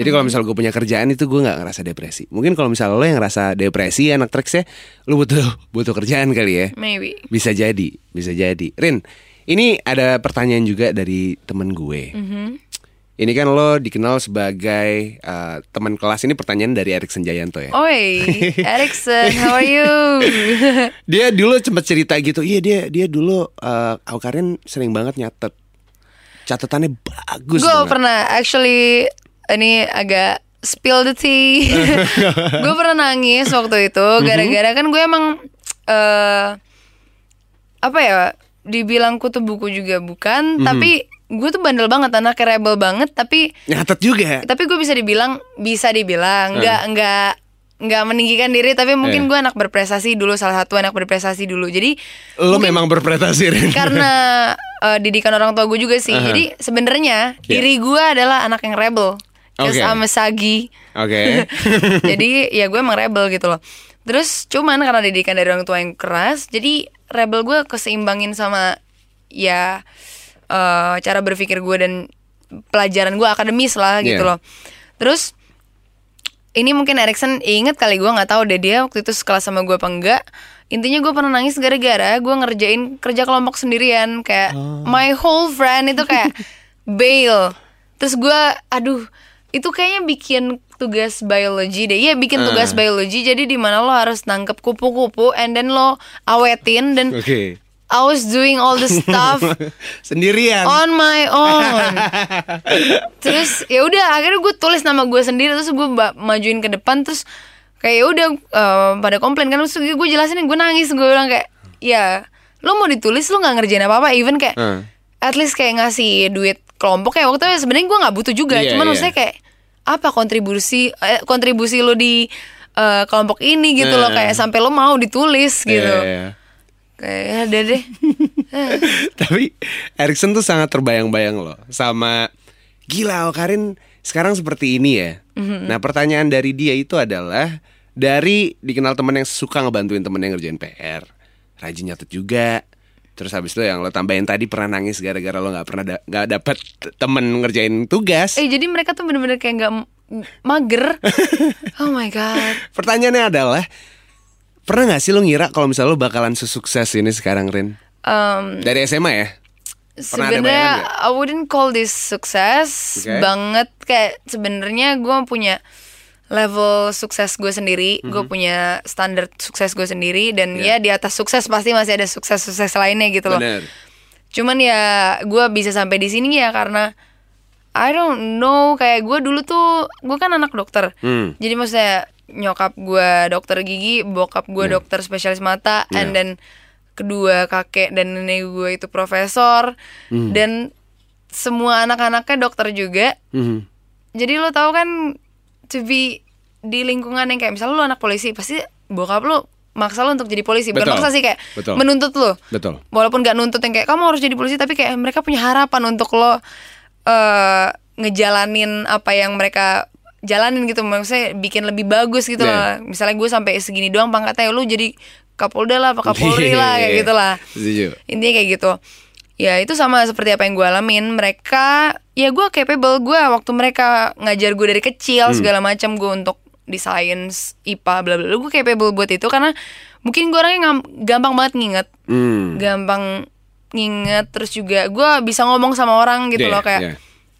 Jadi kalau misalnya gue punya kerjaan itu gue nggak ngerasa depresi. Mungkin kalau misalnya lo yang ngerasa depresi anak Trax ya, lo butuh butuh kerjaan kali ya. Maybe. Bisa jadi, bisa jadi. Rin, ini ada pertanyaan juga dari temen gue. Mhm. Ini kan lo dikenal sebagai uh, teman kelas. Ini pertanyaan dari Erik Senjayanto ya. Oi, Erickson, how are you? Dia dulu sempat cerita gitu. Iya dia dia dulu uh, Awkarin sering banget nyatet. Catatannya bagus Gue pernah actually ini agak spill the tea. gue pernah nangis waktu itu gara-gara kan gue emang eh apa ya dibilang kutu buku juga bukan, tapi gue tuh bandel banget anaknya rebel banget tapi Nyatet juga. tapi gue bisa dibilang bisa dibilang nggak nggak nggak meninggikan diri tapi mungkin Eh. gue anak berprestasi dulu salah satu anak berprestasi dulu jadi Lo memang berprestasi Rin. karena eh, didikan orang tua gue juga sih Aha. jadi sebenarnya Iya. diri gue adalah anak yang rebel Cause Oke. I'm a sagi Oke. jadi ya gue emang rebel gitu loh terus cuman karena didikan dari orang tua yang keras jadi rebel gue keseimbangin sama ya eh, cara berpikir gue dan pelajaran gue akademis lah gitu Iya. loh terus ini mungkin Erikson inget kali gue nggak tahu deh dia waktu itu sekelas sama gue apa enggak intinya gue pernah nangis gara-gara gue ngerjain kerja kelompok sendirian kayak my whole friend itu kayak bail terus gue aduh itu kayaknya bikin tugas biologi deh iya bikin tugas biologi jadi di mana lo harus nangkep kupu-kupu and then lo awetin dan Oke. I was doing all the stuff Sendirian. on my own. terus ya udah akhirnya gue tulis nama gue sendiri terus gue majuin ke depan terus kayak ya udah eh, pada komplain kan terus gue jelasin gue nangis gue bilang kayak ya lu mau ditulis lu nggak ngerjain apa apa even kayak Hmm. at least kayak ngasih duit kelompok kayak waktu itu sebenarnya gue nggak butuh juga Iya, cuman iya. maksudnya kayak apa kontribusi eh, kontribusi lu di eh, kelompok ini gitu loh Nah. kayak sampai lu mau ditulis gitu Iya, iya. kayak ya udah deh Tapi Erikson tuh sangat terbayang-bayang loh sama gila oh, Karin sekarang seperti ini ya. Mhm. Nah pertanyaan dari dia itu adalah dari dikenal temen yang suka ngebantuin temen yang ngerjain PR, rajin nyatet juga. Terus habis itu yang lo tambahin tadi pernah nangis gara-gara lo nggak pernah da- nggak dapet t- temen ngerjain tugas. eh jadi mereka tuh bener-bener kayak nggak mager oh my god Pertanyaannya adalah pernah nggak sih lo ngira kalau misalnya lo bakalan sesukses ini sekarang Rin? Em, Dari SMA ya? Sebenarnya? I wouldn't call this sukses Oke. banget kayak sebenarnya gue punya level sukses gue sendiri gue punya standar sukses gue sendiri dan Mhm. Iya. ya di atas sukses pasti masih ada sukses sukses lainnya gitu loh Bener. cuman ya gue bisa sampai di sini ya karena I don't know kayak gue dulu tuh gue kan anak dokter Hmm. jadi maksudnya nyokap gue dokter gigi bokap gue dokter spesialis mata Iya. and then kedua kakek dan nenek gue itu profesor Hmm. dan semua anak-anaknya dokter juga Mhm. jadi lo tau kan to be di lingkungan yang kayak misalnya lo anak polisi pasti bokap lo maksa lo untuk jadi polisi bukan Betul. maksa sih kayak Betul. menuntut lo Betul. walaupun gak nuntut yang kayak kamu harus jadi polisi tapi kayak mereka punya harapan untuk lo eh ngejalanin apa yang mereka jalanin gitu maksudnya bikin lebih bagus gitu Yeah. loh misalnya gue sampai segini doang pangkatnya lu jadi kapolda lah apa kapolri lah kayak gitu lah Setuju. intinya kayak gitu ya itu sama seperti apa yang gue alamin mereka ya gue capable gue waktu mereka ngajar gue dari kecil segala macam gue untuk di science IPA bla bla gue capable buat itu karena mungkin gue orangnya gampang banget nginget Hmm. gampang nginget terus juga gue bisa ngomong sama orang gitu Yeah, loh kayak yeah.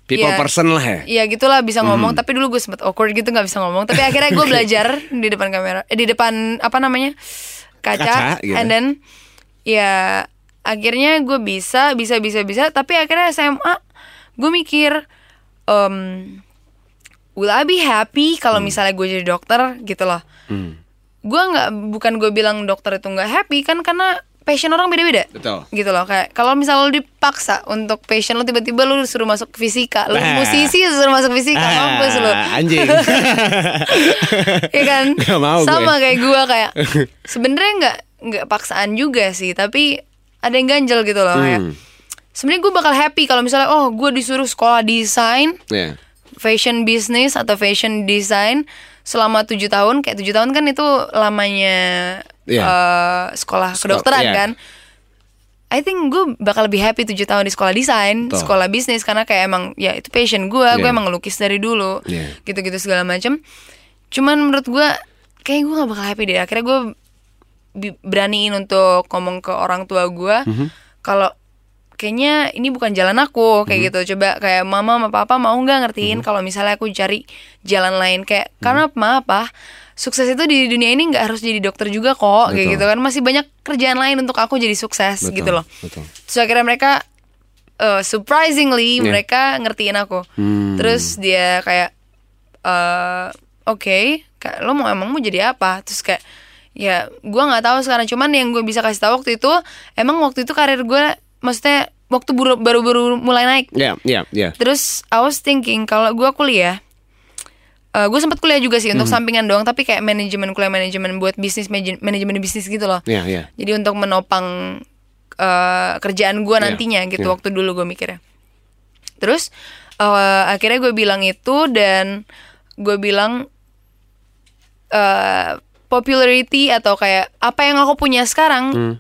People Iya. person lah ya. Iya gitulah bisa ngomong tapi dulu gue sempet awkward gitu nggak bisa ngomong tapi akhirnya gue belajar di depan kamera eh, di depan apa namanya Kaca, kaca, gitu. and then ya akhirnya gue bisa bisa bisa bisa tapi akhirnya SMA gue mikir um, will I be happy kalau misalnya gue jadi dokter gitu loh Hmm. gue nggak bukan gue bilang dokter itu nggak happy kan karena passion orang beda-beda Betul. gitu loh kayak kalau misalnya lo dipaksa untuk passion lo tiba-tiba lo suruh masuk fisika lo Ah. musisi suruh masuk fisika mampus lo anjing. Iya kan mau gue. sama kayak gue kayak sebenarnya nggak nggak paksaan juga sih tapi ada yang ganjel gitu loh kayak Hmm. sebenarnya gue bakal happy kalau misalnya oh gue disuruh sekolah desain Ya. fashion business atau fashion design selama tujuh tahun kayak tujuh tahun kan itu lamanya Iya. eh, sekolah Sekol- kedokteran iya. kan I think gue bakal lebih happy tujuh tahun di sekolah desain, sekolah bisnis karena kayak emang ya itu passion gue, gue Iya. emang ngelukis dari dulu, Iya. gitu-gitu segala macam. Cuman menurut gue kayak gue gak bakal happy deh. Akhirnya gue beraniin untuk ngomong ke orang tua gue Mhm. kalau kayaknya ini bukan jalan aku Mhm. kayak gitu. Coba kayak mama sama papa mau nggak ngertiin kalau misalnya aku cari jalan lain kayak Mhm. karena apa? Sukses itu di dunia ini nggak harus jadi dokter juga kok kayak Betul. gitu kan masih banyak kerjaan lain untuk aku jadi sukses Betul, gitu loh. Betul. Terus akhirnya mereka uh, surprisingly Iya. mereka ngertiin aku. Hmm. Terus dia kayak eh oke, kayak lo mau emang mau jadi apa? Terus kayak ya gua nggak tahu sekarang cuman yang gue bisa kasih tahu waktu itu emang waktu itu karir gue maksudnya waktu baru-baru mulai naik. Ya, ya, ya. Terus I was thinking kalau gue kuliah gue sempat kuliah juga sih untuk Hmm. sampingan doang tapi kayak manajemen kuliah manajemen buat bisnis manaj- manajemen bisnis gitu loh Ya, ya. jadi untuk menopang eh, kerjaan gue Iya, nantinya gitu iya. waktu dulu gue mikirnya. Terus eh, akhirnya gue bilang itu dan gue bilang eh popularity atau kayak apa yang aku punya sekarang Hmm.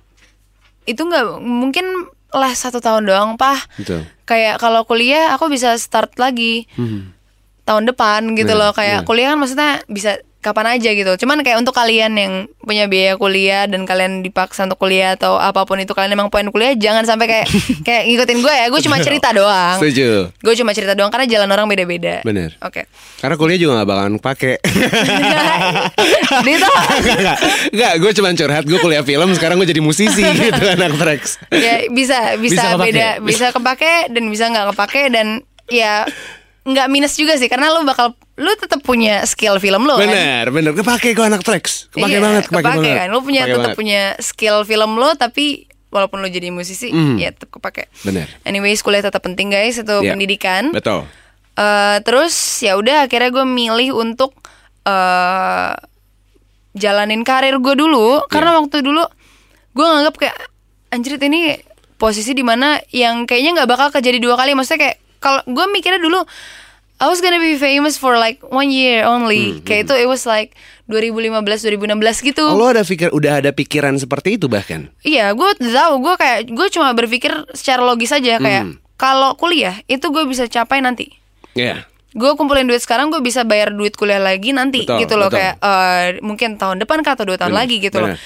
itu nggak mungkin les satu tahun doang pah. Betul. Kayak kalau kuliah aku bisa start lagi Hmm. tahun depan gitu Iya, loh kayak iya. kuliah kan maksudnya bisa kapan aja gitu cuman kayak untuk kalian yang punya biaya kuliah dan kalian dipaksa untuk kuliah atau apa pun itu kalian emang pengen kuliah jangan sampai kayak kayak ngikutin gue ya gue cuma cerita doang Setuju. gue cuma cerita doang karena jalan orang beda-beda Bener. oke Karena kuliah juga gak bakalan pakai. Dito Enggak, gue cuma curhat, gue kuliah film, sekarang gue jadi musisi gitu anak Trax. ya bisa Bisa bisa, kepake. beda bisa kepake dan bisa nggak kepake dan ya nggak minus juga sih karena lu bakal lu tetap punya skill film lo kan. Bener, bener. Kepake kok anak tracks. Kepake Iya, banget, kepake, kepake banget. kan. Lu punya tetap punya skill film lo tapi walaupun lu jadi musisi Mhm. ya tetap kepake. Bener. Anyway, kuliah tetap penting guys itu Iya. pendidikan. Betul. Eh, terus ya udah akhirnya gue milih untuk eh jalanin karir gue dulu karena Iya. waktu dulu gue nganggap kayak anjrit ini posisi di mana yang kayaknya nggak bakal kejadi dua kali maksudnya kayak kalau gue mikirnya dulu I was gonna be famous for like one year only kayak itu it was like 2015 2016 gitu Oh, lo ada pikir udah ada pikiran seperti itu bahkan? Iya, gue tahu. Gue kayak gue cuma berpikir secara logis aja kayak Hmm. kalau kuliah itu gue bisa capai nanti. Iya. Gue kumpulin duit sekarang, gue bisa bayar duit kuliah lagi nanti Betul, gitu loh betul. kayak eh, mungkin tahun depan kah atau dua tahun Bener, lagi gitu loh. bener.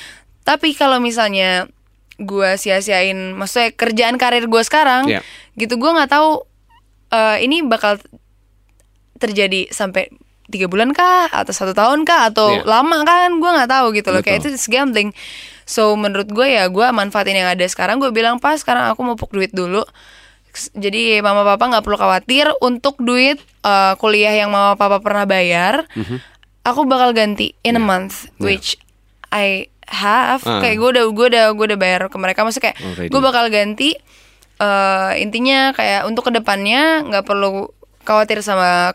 Tapi kalau misalnya gue sia-siain, maksudnya kerjaan karir gue sekarang, Iya. gitu gue nggak tahu eh, ini bakal terjadi sampai tiga bulan kah atau satu tahun kah atau Iya. lama kan? Gue nggak tahu gitu loh. Kayak Betul. itu it's gambling. So menurut gue ya gue manfaatin yang ada sekarang. Gue bilang pas sekarang aku mau puk duit dulu. Jadi mama papa nggak perlu khawatir untuk duit eh, kuliah yang mama papa pernah bayar Mhm. aku bakal ganti in a month which I have. Ah. kayak gue udah gue udah gue udah bayar ke mereka. Maksudnya kayak gue bakal ganti eh intinya kayak untuk ke depannya nggak perlu khawatir sama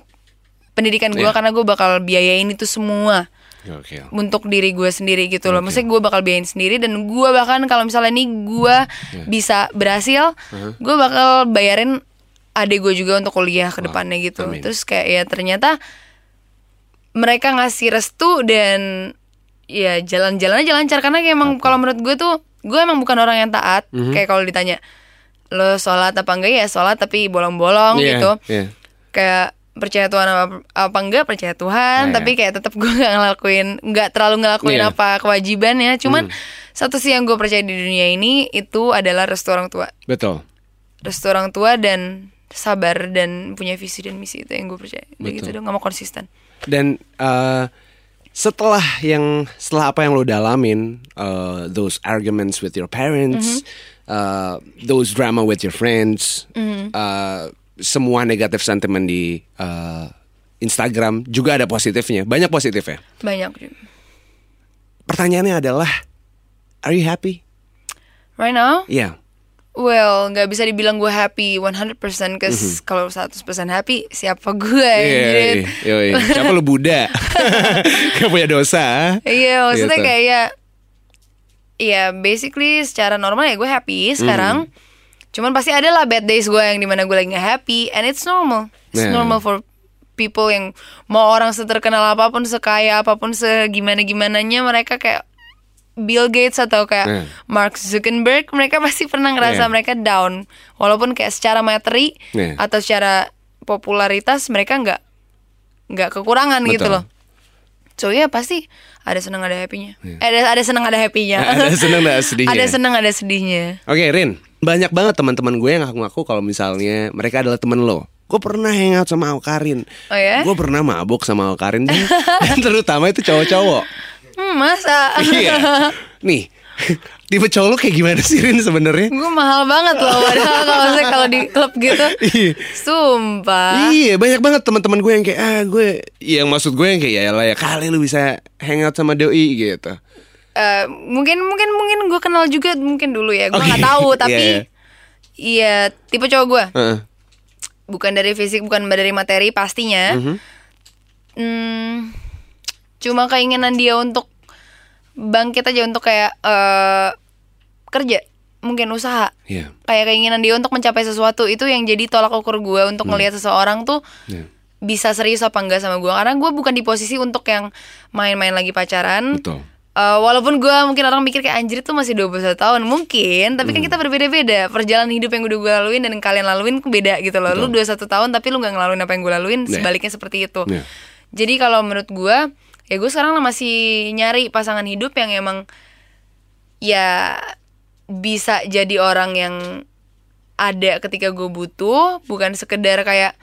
pendidikan gue Iya. karena gue bakal biayain itu semua Oke. untuk diri gue sendiri gitu loh. Maksudnya gue bakal biayain sendiri dan gue bahkan kalau misalnya nih gue Iya. bisa berhasil, Uh-huh. gue bakal bayarin adik gue juga untuk kuliah ke depannya gitu. amin. Terus kayak ya ternyata mereka ngasih restu dan ya jalan-jalan aja lancar karena kayak emang kalau menurut gue tuh gue emang bukan orang yang taat Mhm. kayak kalau ditanya lo sholat apa enggak ya sholat tapi bolong-bolong Iya, gitu iya. kayak percaya Tuhan apa, apa enggak percaya Tuhan Iya. tapi kayak tetap gue nggak ngelakuin nggak terlalu ngelakuin Iya. apa kewajibannya cuman Hmm. satu sih yang gue percaya di dunia ini itu adalah restu orang tua Betul. restu orang tua dan sabar dan punya visi dan misi itu yang gue percaya Udah gitu dong nggak mau konsisten Dan eh, setelah yang setelah apa yang lo dalamin, eh, those arguments with your parents, eh, those drama with your friends, eh, semua negatif sentiment di eh, Instagram juga ada positifnya, banyak positifnya. banyak. Pertanyaannya adalah, are you happy? right now Iya. well nggak bisa dibilang gue happy 100% cause kalau 100% happy siapa gue. Iya, iya, iya. Siapa lo Buddha? Gak punya dosa. Iya maksudnya Gitu. kayak ya Iya basically secara normal ya gue happy sekarang Hmm. Cuman pasti ada lah bad days gue yang di mana gue lagi gak happy And it's normal It's Yeah. normal for people yang Mau orang seterkenal apa pun, sekaya apa pun, segimana-gimananya Mereka kayak Bill Gates atau kayak Yeah. Mark Zuckerberg Mereka pasti pernah ngerasa Yeah. mereka down Walaupun kayak secara materi Yeah. Atau secara popularitas mereka nggak nggak kekurangan gitu Betul. loh So ya pasti ada senang ada happy-nya. Eh, ada ada senang ada happy-nya. Ada senang, ada sedihnya. ada senang ada sedihnya. Oke Rin, banyak banget teman-teman gue yang ngaku-ngaku kalau misalnya mereka adalah temen lo. Gue pernah hangout sama Awkarin. Oh ya? Gue pernah mabuk sama Awkarin dan, dan terutama itu cowok-cowok. Hmm, masa? Iya. Nih, tipe cowok lo kayak gimana sih Rin sebenarnya? Gue mahal banget loh padahal kalau saya kalau di klub gitu. Iya. Sumpah. Iya banyak banget teman-teman gue yang kayak ah gue yang maksud gue yang kayak ya lah ya kali lu bisa hangout sama doi gitu. Eh, mungkin mungkin mungkin gue kenal juga mungkin dulu ya. Gue Oke. nggak tahu Iya, tapi iya. iya tipe cowok gue. Heeh. Bukan dari fisik, bukan dari materi pastinya. Mhm. Hmm, cuma keinginan dia untuk bangkit aja untuk kayak eh kerja, mungkin usaha. Iya. Kayak keinginan dia untuk mencapai sesuatu itu yang jadi tolak ukur gue untuk ngelihat seseorang tuh Iya. bisa serius apa enggak sama gue. Karena gue bukan di posisi untuk yang main-main lagi pacaran. Betul. Eh, walaupun gue mungkin orang mikir kayak anjir tuh masih 21 tahun mungkin tapi kan kita berbeda-beda perjalanan hidup yang udah gue laluin dan yang kalian laluin beda gitu loh lu 21 tahun tapi lu nggak ngelaluin apa yang gue laluin Nah. sebaliknya seperti itu Nah. jadi kalau menurut gue ya gue sekarang masih nyari pasangan hidup yang emang ya bisa jadi orang yang ada ketika gue butuh bukan sekedar kayak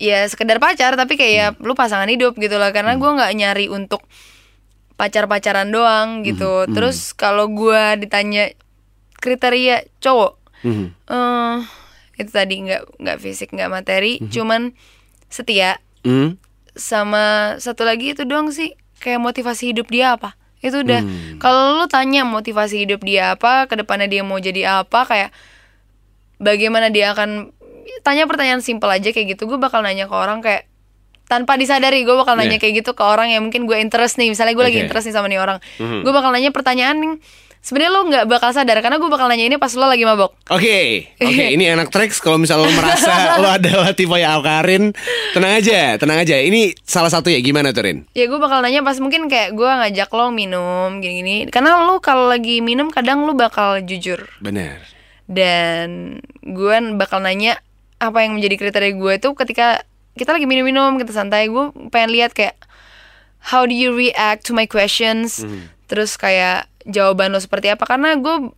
ya sekedar pacar tapi kayak ya lu pasangan hidup gitu lah. Karena gue nggak nyari untuk pacar-pacaran doang gitu. Terus kalau gue ditanya kriteria cowok Mhm. eh itu tadi nggak nggak fisik nggak materi cuman setia. Hmm? Sama satu lagi itu doang sih kayak motivasi hidup dia apa. Itu udah kalau lu tanya motivasi hidup dia apa ke depannya dia mau jadi apa kayak bagaimana dia akan tanya pertanyaan simpel aja kayak gitu gue bakal nanya ke orang kayak tanpa disadari gue bakal nanya Yeah. kayak gitu ke orang yang mungkin gue interest nih. Misalnya gue lagi Oke. interest nih sama nih orang. Gue bakal nanya pertanyaan yang sebenarnya lo nggak bakal sadar karena gue bakal nanya ini pas lo lagi mabok Oke, oke. Ini anak tracks. Kalau misalnya lo merasa lo adalah tipe yang Karin, tenang aja, tenang aja. Ini salah satu ya. Gimana tuh Rin? ya gue bakal nanya pas mungkin kayak gue ngajak lo minum gini-gini karena lo kalau lagi minum kadang lo bakal jujur Benar. dan gue bakal nanya apa yang menjadi kriteria gue itu ketika kita lagi minum-minum kita santai gue pengen lihat kayak how do you react to my questions terus kayak jawaban lo seperti apa karena gue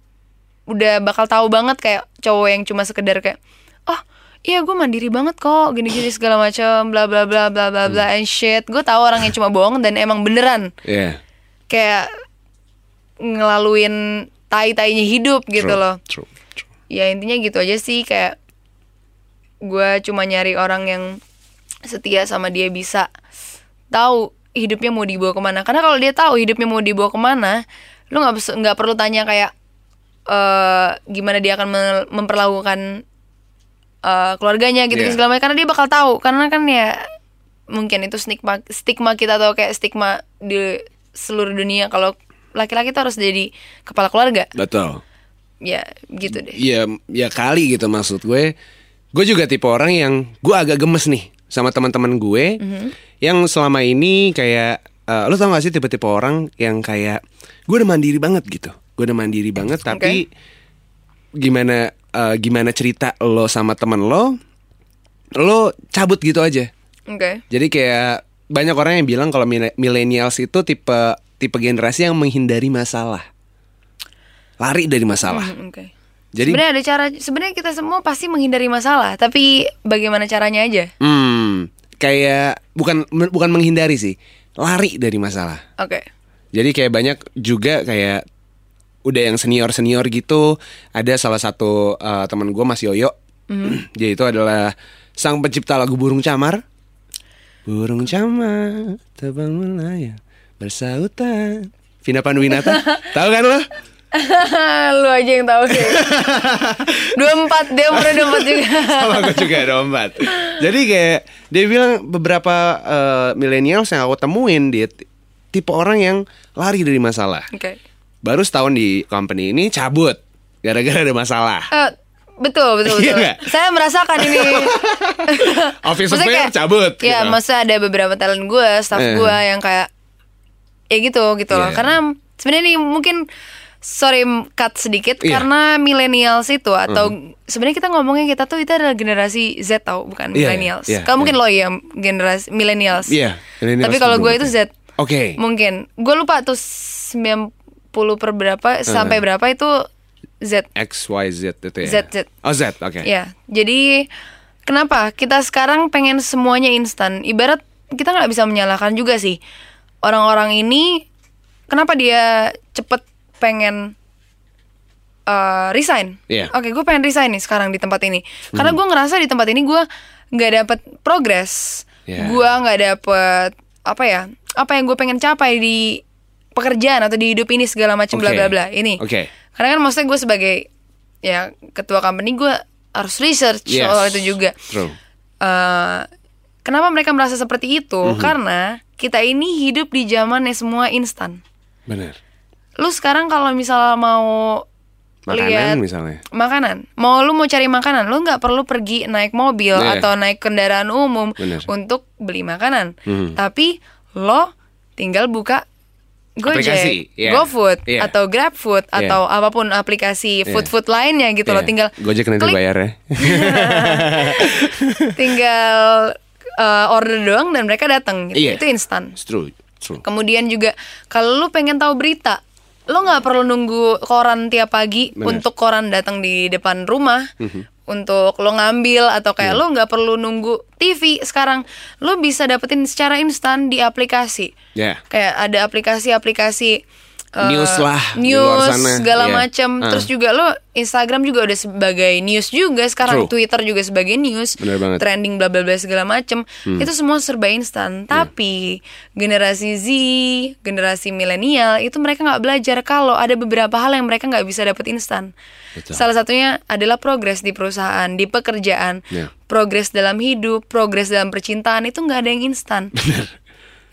udah bakal tahu banget kayak cowok yang cuma sekedar kayak oh iya gue mandiri banget kok gini-gini segala macam bla bla bla bla bla bla and shit gue tahu orang yang cuma bohong dan emang beneran Iya. kayak ngelaluin tai-tainya hidup gitu True, loh True. True. ya intinya gitu aja sih kayak gue cuma nyari orang yang setia sama dia bisa tahu hidupnya mau dibawa ke mana karena kalau dia tahu hidupnya mau dibawa ke mana lu nggak nggak perlu tanya kayak eh gimana dia akan mem- memperlakukan eh, keluarganya gitu Iya. segala macam karena dia bakal tahu karena kan ya mungkin itu stigma stigma kita atau kayak stigma di seluruh dunia kalau laki-laki tuh harus jadi kepala keluarga Betul. ya gitu deh Iya, ya kali gitu maksud gue. Gue juga tipe orang yang gue agak gemes nih sama teman-teman gue Mhm. yang selama ini kayak eh, lo tau gak sih tipe-tipe orang yang kayak gue udah mandiri banget gitu. Gue udah mandiri banget tapi gimana eh, gimana cerita lo sama temen lo lo cabut gitu aja. oke Jadi kayak banyak orang yang bilang kalau millennials itu tipe tipe generasi yang menghindari masalah. Lari dari masalah. Hmm, oke Jadi sebenarnya ada cara sebenarnya kita semua pasti menghindari masalah tapi bagaimana caranya aja Hmm, kayak bukan bukan menghindari sih, lari dari masalah. oke Jadi kayak banyak juga kayak udah yang senior senior gitu. Ada salah satu eh, teman gue Mas Yoyo, dia itu adalah sang pencipta lagu Burung Camar. Burung camar terbang melayang bersautan. Vina Panduwinata, tahu kan lo? lu aja yang tahu sih dua empat dia umurnya dua empat juga Sama aku juga ada empat. Jadi kayak dia bilang beberapa eh, millennials yang aku temuin dia tipe orang yang lari dari masalah. oke Baru setahun di company ini cabut gara-gara ada masalah. Eh, betul betul Iya betul nggak? saya merasakan ini Office kayak- cabut. ya gitu. masa ada beberapa talent gue staff Eh. gue yang kayak ya gitu gitu loh Iya. karena sebenarnya nih mungkin sorry cut sedikit Iya. karena millennials itu atau sebenarnya kita ngomongnya kita tuh itu adalah generasi Z tau bukan Iya, millennials iya, kalau mungkin iya. lo ya generasi millennials Iya, millennials tapi kalau gue itu. Z Oke. mungkin gue lupa tuh 90 per berapa sampai berapa itu Z X Y Z itu ya. Z, Z. Oh Z, oke. Ya, jadi kenapa kita sekarang pengen semuanya instan? Ibarat kita nggak bisa menyalahkan juga sih orang-orang ini. Kenapa dia cepet pengen uh, resign? Iya. Oke, gue pengen resign nih sekarang di tempat ini. Karena gue ngerasa di tempat ini gue nggak dapet progres. Iya. Gue nggak dapet apa ya? Apa yang gue pengen capai di pekerjaan atau di hidup ini segala macam bla Oke. bla bla ini. Oke. Karena kan maksudnya gue sebagai ya ketua company gue harus research Yes. soal itu juga. True. Eh, kenapa mereka merasa seperti itu? Mhm. Karena kita ini hidup di zaman yang semua instan. Benar. Lu sekarang kalau misalnya mau Makanan lihat misalnya. makanan, mau lu mau cari makanan, lu nggak perlu pergi naik mobil Iya. atau naik kendaraan umum Bener. untuk beli makanan. Mhm. Tapi lo tinggal buka Aplikasi, Gojek, iya. GoFood, Iya. atau GrabFood, Iya. atau apa pun aplikasi food-food lainnya gitu loh. Iya. Tinggal Gojek nanti klik, bayar ya. tinggal uh, order doang dan mereka datang. Gitu. Iya. Itu instan. It's true. True. Kemudian juga kalau lu pengen tahu berita, lo nggak perlu nunggu koran tiap pagi Bener. untuk koran datang di depan rumah. Untuk lo ngambil atau kayak lo nggak perlu nunggu TV sekarang lo bisa dapetin secara instan di aplikasi Ya. kayak ada aplikasi-aplikasi eh, news lah di news luar sana. segala Iya. macam Ah. terus juga lo Instagram juga udah sebagai news juga sekarang True. Twitter juga sebagai news. Hmm. trending bla bla bla segala macam itu semua serba instan tapi generasi Z generasi milenial itu mereka nggak belajar kalau ada beberapa hal yang mereka nggak bisa dapat instan Betul. salah satunya adalah progres di perusahaan di pekerjaan Iya. progres dalam hidup progres dalam percintaan itu nggak ada yang instan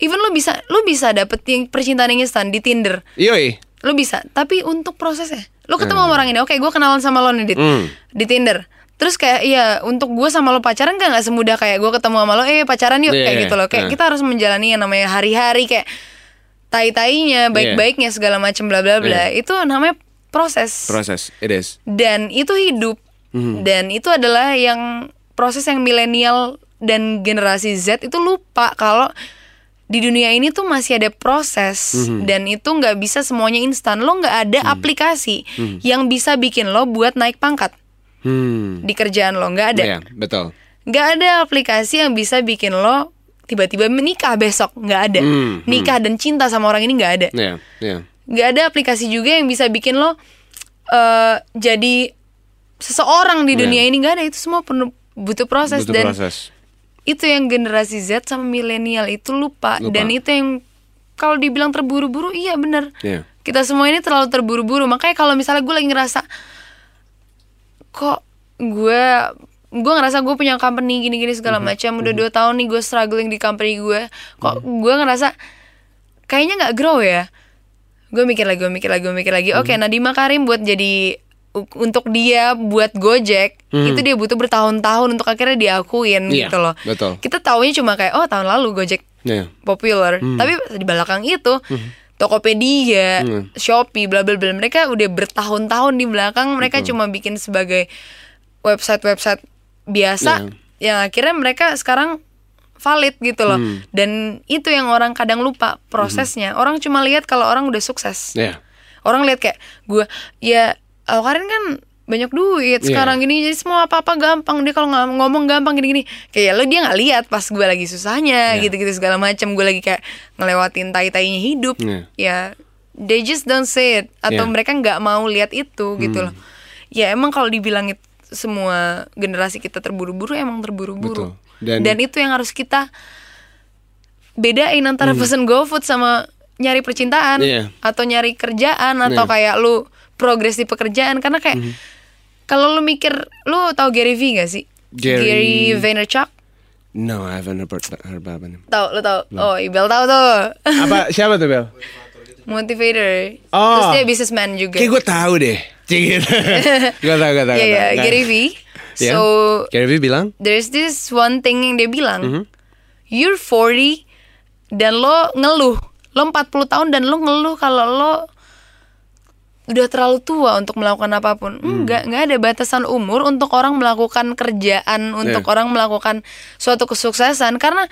even lo bisa lo bisa dapet yang percintaan yang instan di Tinder Yoi. lo bisa tapi untuk prosesnya lo ketemu sama orang ini oke gue kenalan sama lo nih Dit, Hmm. di Tinder terus kayak iya untuk gue sama lo pacaran kan nggak semudah kayak gue ketemu sama lo eh pacaran yuk Iya, kayak iya. gitu loh kayak Nah. kita harus menjalani yang namanya hari-hari kayak tai-tainya baik-baiknya segala macam bla bla bla itu namanya proses Proses. It is. dan itu hidup Hmm. dan itu adalah yang proses yang milenial dan generasi Z itu lupa kalau di dunia ini tuh masih ada proses Hmm. dan itu nggak bisa semuanya instan lo nggak ada aplikasi yang bisa bikin lo buat naik pangkat Hmm. di kerjaan lo nggak ada Iya, betul. nggak ada aplikasi yang bisa bikin lo tiba-tiba menikah besok nggak ada Hmm, nikah dan cinta sama orang ini nggak ada Iya, iya. nggak ada aplikasi juga yang bisa bikin lo eh jadi seseorang di Iya. dunia ini nggak ada itu semua penuh butuh proses Butuh dan proses. Itu yang generasi Z sama milenial itu lupa, Lupa. dan itu yang kalau dibilang terburu-buru iya bener. Iya. kita semua ini terlalu terburu-buru. Makanya kalau misalnya gue lagi ngerasa kok gue gue ngerasa gue punya company gini-gini segala Mhm. macam. Udah dua tahun nih gue struggling di company gue. Kok gue ngerasa kayaknya nggak grow ya? Gue mikir lagi gue mikir lagi gue mikir lagi. Oke Mhm. Nadima Karim buat jadi untuk dia buat Gojek itu dia butuh bertahun-tahun untuk akhirnya diakuin. Iya, gitu loh betul. kita taunya cuma kayak oh tahun lalu Gojek Iya. populer tapi di belakang itu Tokopedia, Hmm. Shopee, bla bla bla mereka udah bertahun-tahun di belakang mereka cuma bikin sebagai website-website biasa Iya. yang akhirnya mereka sekarang valid gitu loh Hmm. dan itu yang orang kadang lupa prosesnya orang cuma lihat kalau orang udah sukses Iya. orang lihat kayak gue ya Al Karin kan banyak duit Iya. sekarang gini jadi semua apa apa gampang dia kalau ng- ngomong gampang gini gini kayak lo dia nggak lihat pas gue lagi susahnya Iya. gitu gitu segala macam gue lagi kayak ngelewatin tai tainya hidup Iya. ya they just don't say it atau. Hmm. mereka nggak mau lihat itu gitu loh ya emang kalau dibilang semua generasi kita terburu-buru emang terburu-buru. Dan- dan itu yang harus kita bedain antara pesen GoFood sama nyari percintaan Hmm. Iya. atau nyari kerjaan atau. Hmm. kayak lu progres di pekerjaan karena kayak kalau lu mikir lu tahu Gary V gak sih? Gary- Vaynerchuk No, I haven't heard, heard about him. tahu lu tahu oh Ibel tahu tuh Apa siapa tuh Bel? motivator Oh. terus dia businessman juga Kayak gue tahu deh. Cik gitu. Gak tau, gak tau. Iya gak ya tau. Gary V Iya. so Gary V bilang? there's this one thing yang dia bilang Mhm. you're 40 dan lo ngeluh lo 40 tahun dan lo ngeluh kalau lo udah terlalu tua untuk melakukan apa pun Hmm. enggak enggak ada batasan umur untuk orang melakukan kerjaan untuk orang melakukan suatu kesuksesan karena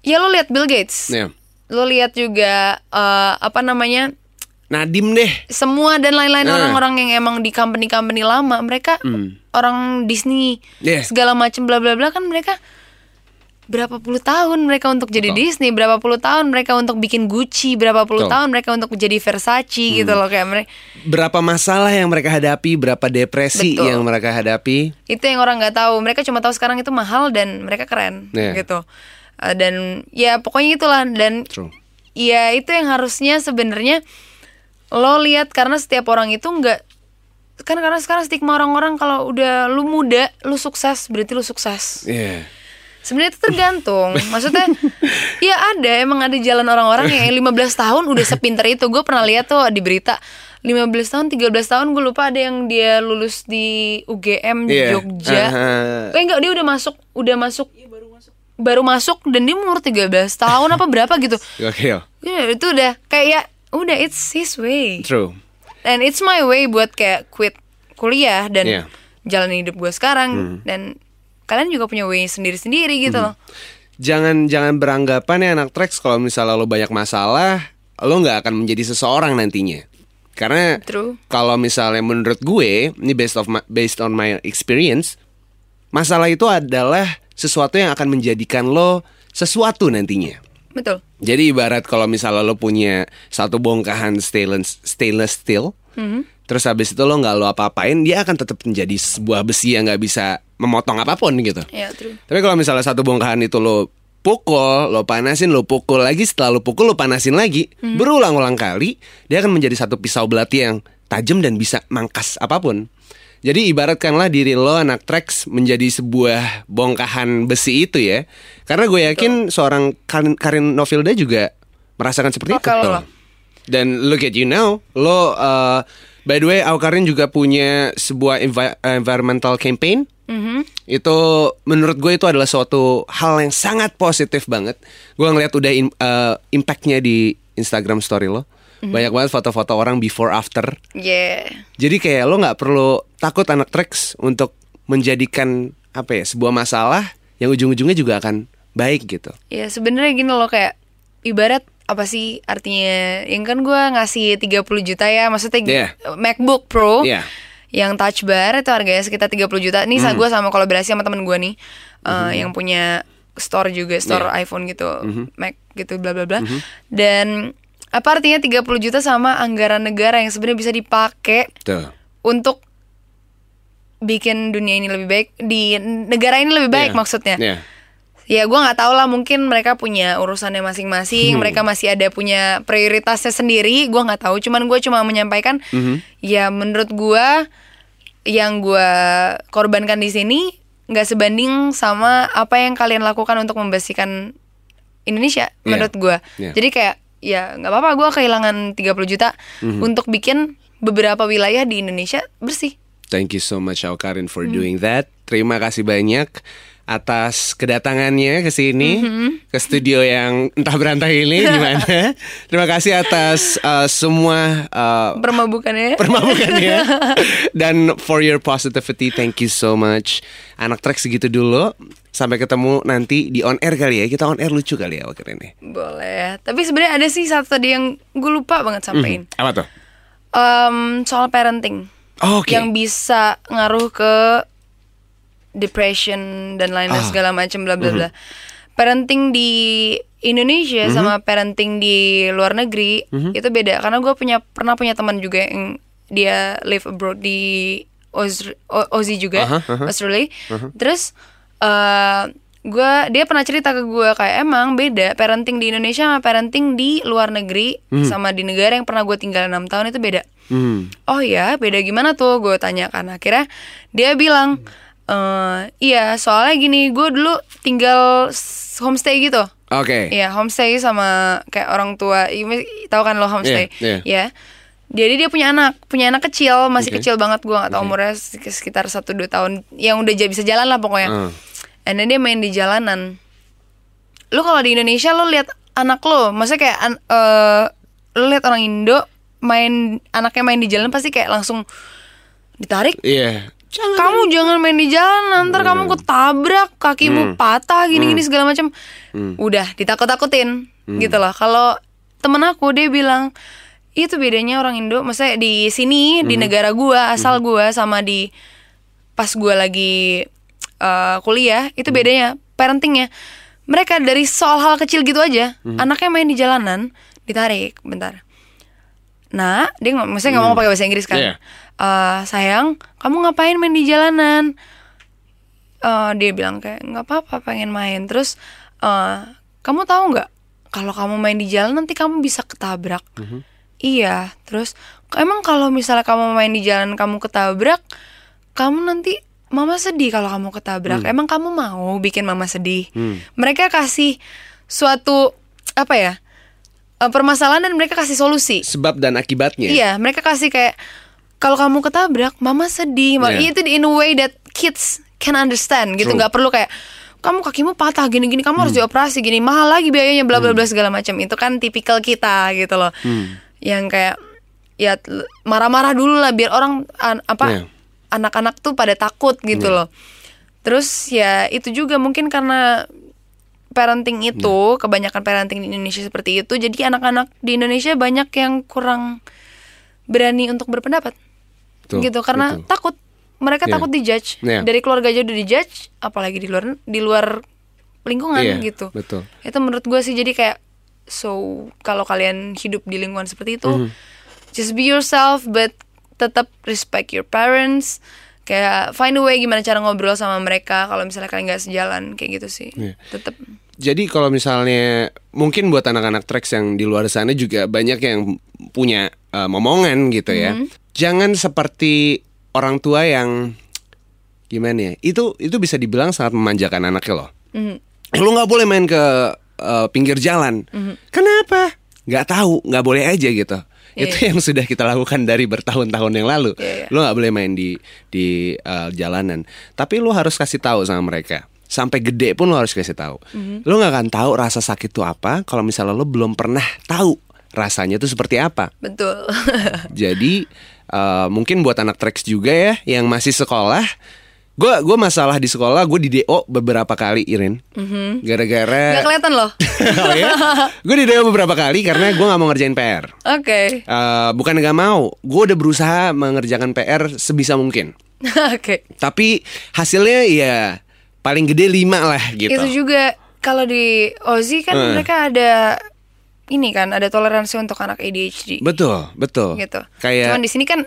ya lo lihat Bill Gates Iya. lo lihat juga eh, apa namanya Nadim deh. semua dan lain-lain Nah. orang-orang yang emang di company-company lama mereka orang Disney Hmm. Yeah. segala macam bla bla bla kan mereka berapa puluh tahun mereka untuk jadi Betul. Disney berapa puluh tahun mereka untuk bikin Gucci berapa puluh Betul. Hmm. tahun mereka untuk jadi Versace gitu loh kayak mereka Berapa masalah yang mereka hadapi, berapa depresi Betul. yang mereka hadapi. itu yang orang nggak tahu mereka cuma tahu sekarang itu mahal dan mereka keren Yeah. gitu Eh, dan ya pokoknya itulah dan True. ya itu yang harusnya sebenarnya lo lihat karena setiap orang itu nggak kan karena sekarang stigma orang-orang kalau udah lu muda lu sukses berarti lu sukses Iya. Sebenarnya itu tergantung maksudnya ya ada emang ada jalan orang-orang yang 15 tahun udah sepinter itu gue pernah lihat tuh di berita 15 tahun 13 tahun gue lupa ada yang dia lulus di UGM Iya. Jogja Aha. eh enggak dia udah masuk udah masuk baru masuk dan dia umur 13 tahun apa berapa gitu Gokil. Ya, itu udah kayak ya udah it's his way True. and it's my way buat kayak quit kuliah dan Iya. jalan hidup gue sekarang dan kalian juga punya way sendiri-sendiri gitu loh Jangan jangan beranggapan ya anak Trax kalau misalnya lo banyak masalah, lo nggak akan menjadi seseorang nantinya. Karena True. kalau misalnya menurut gue, ini based of my, based on my experience, masalah itu adalah sesuatu yang akan menjadikan lo sesuatu nantinya. Betul. Jadi ibarat kalau misalnya lo punya satu bongkahan stainless stainless steel, terus habis itu lo nggak lo apa-apain, dia akan tetap menjadi sebuah besi yang nggak bisa memotong apa pun gitu. Ya, true. Tapi kalau misalnya satu bongkahan itu lo pukul, lo panasin, lo pukul lagi, setelah lo pukul lo panasin lagi, berulang-ulang kali, dia akan menjadi satu pisau belati yang tajam dan bisa mangkas apa pun. Jadi ibaratkanlah diri lo anak Trax menjadi sebuah bongkahan besi itu ya. Karena gue yakin seorang Karin, Karin Novilda juga merasakan seperti Oh, itu. kalau lo. Dan look at you now, lo uh, by the way, Aukarin juga punya sebuah envi- environmental campaign. Itu menurut gue itu adalah suatu hal yang sangat positif banget. Gue ngeliat udah in- uh, impactnya di Instagram story lo. Banyak banget foto-foto orang before after. Yeah. Jadi kayak lo nggak perlu takut anak Trax untuk menjadikan apa ya sebuah masalah yang ujung-ujungnya juga akan baik gitu. Ya sebenarnya gini loh kayak ibarat apa sih artinya? Yang kan gue ngasih 30 juta ya, maksudnya Iya. MacBook Pro Iya. yang touch bar itu harganya sekitar 30 juta. Ini Hmm. sa gue sama kolaborasi sama temen gue nih eh, yang punya store juga, store Iya. iPhone gitu, Hmm. Mac gitu bla bla bla. Dan apa artinya 30 juta sama anggaran negara yang sebenarnya bisa dipakai untuk bikin dunia ini lebih baik di negara ini lebih baik Iya. maksudnya. Iya. Ya gue nggak tahu lah mungkin mereka punya urusannya masing-masing, mereka masih ada punya prioritasnya sendiri, gue nggak tahu. Cuman gue cuma menyampaikan, ya menurut gue yang gue korbankan di sini nggak sebanding sama apa yang kalian lakukan untuk membersihkan Indonesia Iya. menurut gue. Iya. Jadi kayak ya nggak apa-apa gue kehilangan 30 juta untuk bikin beberapa wilayah di Indonesia bersih. Thank you so much Aukarin for doing that. Terima kasih banyak atas kedatangannya ke sini ke studio yang entah berantah ini gimana. Terima kasih atas uh, semua uh, Permabukannya. permabukannya dan for your positivity. Thank you so much. Anak trek segitu dulu. Sampai ketemu nanti di on air kali ya. Kita on air lucu kali ya waktu ini. Boleh. Tapi sebenarnya ada sih satu tadi yang gue lupa banget sampein. Apa tuh? Em, soal parenting. Oke. Yang bisa ngaruh ke depression dan lain-lain Ah. segala macam bla bla bla. Parenting di Indonesia sama parenting di luar negeri itu beda karena gue punya pernah punya teman juga yang dia live abroad di Oz, Aussie juga Aha, aha. Australia. Terus eh gue dia pernah cerita ke gue kayak emang beda parenting di Indonesia sama parenting di luar negeri sama di negara yang pernah gue tinggal enam tahun itu beda. Hmm. Oh ya, beda gimana tuh? Gue tanya kan. Akhirnya dia bilang, eh iya soalnya gini, gue dulu tinggal homestay gitu. Oke. Iya, homestay sama kayak orang tua. Tahu kan lo homestay? Iya, iya. Ya. Jadi dia punya anak, punya anak kecil, masih Oke. kecil banget. Gue gak tahu umurnya sek- sekitar 1-2 tahun. Yang udah bisa jalan lah pokoknya. Hmm. And then dia main di jalanan. Lu kalau di Indonesia lu lihat anak lu, maksudnya kayak an- eh, lu lihat orang Indo main anaknya main di jalan pasti kayak langsung ditarik. Iya. Kamu jangan main di jalan, ntar kamu ketabrak, kakimu patah, gini-gini segala macam. Udah ditakut-takutin gitu loh. Kalau temen aku dia bilang itu bedanya orang Indo, maksudnya di sini di negara gua asal gua sama di pas gua lagi eh, kuliah itu bedanya parentingnya. Mereka dari soal hal kecil gitu aja, anaknya main di jalanan ditarik, bentar. Nah, dia nggak, maksudnya nggak mau pakai bahasa Inggris kan? Iya. Eh, sayang, kamu ngapain main di jalanan? Eh, dia bilang kayak nggak apa-apa pengen main. Terus eh, kamu tahu nggak kalau kamu main di jalan nanti kamu bisa ketabrak. Iya. Terus emang kalau misalnya kamu main di jalan kamu ketabrak, kamu nanti mama sedih kalau kamu ketabrak. Emang kamu mau bikin mama sedih? Mereka kasih suatu apa ya permasalahan dan mereka kasih solusi. Sebab dan akibatnya. Iya, mereka kasih kayak kalau kamu ketabrak, mama sedih. Iya. Itu in a way that kids can understand gitu. Nggak perlu kayak kamu kakimu patah gini-gini, kamu Hmm. harus dioperasi gini, mahal lagi biayanya bla bla bla segala macam. Itu kan tipikal kita gitu loh. Hmm. Yang kayak ya marah-marah dulu lah biar orang an- apa Iya. anak-anak tuh pada takut gitu loh. Terus ya itu juga mungkin karena parenting itu kebanyakan parenting di Indonesia seperti itu jadi anak-anak di Indonesia banyak yang kurang berani untuk berpendapat Betul, gitu karena betul. takut mereka Iya. takut dijudge Iya. dari keluarga aja udah dijudge apalagi di luar di luar lingkungan Iya, gitu betul. itu menurut gue sih jadi kayak so kalau kalian hidup di lingkungan seperti itu Mhm. just be yourself but tetap respect your parents kayak find a way gimana cara ngobrol sama mereka kalau misalnya kalian nggak sejalan kayak gitu sih Iya. tetap Jadi kalau misalnya mungkin buat anak-anak tracks yang di luar sana juga banyak yang punya uh, momongan gitu ya. Mhm. Jangan seperti orang tua yang gimana ya? Itu itu bisa dibilang sangat memanjakan anaknya loh. Mhm. Eh, Lu nggak boleh main ke uh, pinggir jalan. Mhm. Kenapa? Nggak tahu, nggak boleh aja gitu. Iya, Itu yang sudah kita lakukan dari bertahun-tahun yang lalu. Iya, iya. Lu nggak boleh main di di uh, jalanan. Tapi lu harus kasih tahu sama mereka. Sampai gede pun lu harus kasih tahu. Mhm. Lu nggak akan tahu rasa sakit itu apa kalau misalnya lu belum pernah tahu rasanya itu seperti apa. betul Jadi uh, mungkin buat anak tracks juga ya yang masih sekolah. Gue gua masalah di sekolah gue di DO beberapa kali Irin. Gara-gara Mhm. nggak kelihatan loh oh ya? Gue di DO beberapa kali karena gue nggak mau ngerjain PR. oke Eh, bukan nggak mau, gue udah berusaha mengerjakan PR sebisa mungkin. oke Tapi hasilnya ya paling gede 5 lah gitu. itu juga kalau di Ozi kan Eh. mereka ada ini kan ada toleransi untuk anak ADHD Betul, betul. gitu Kayak cuman di sini kan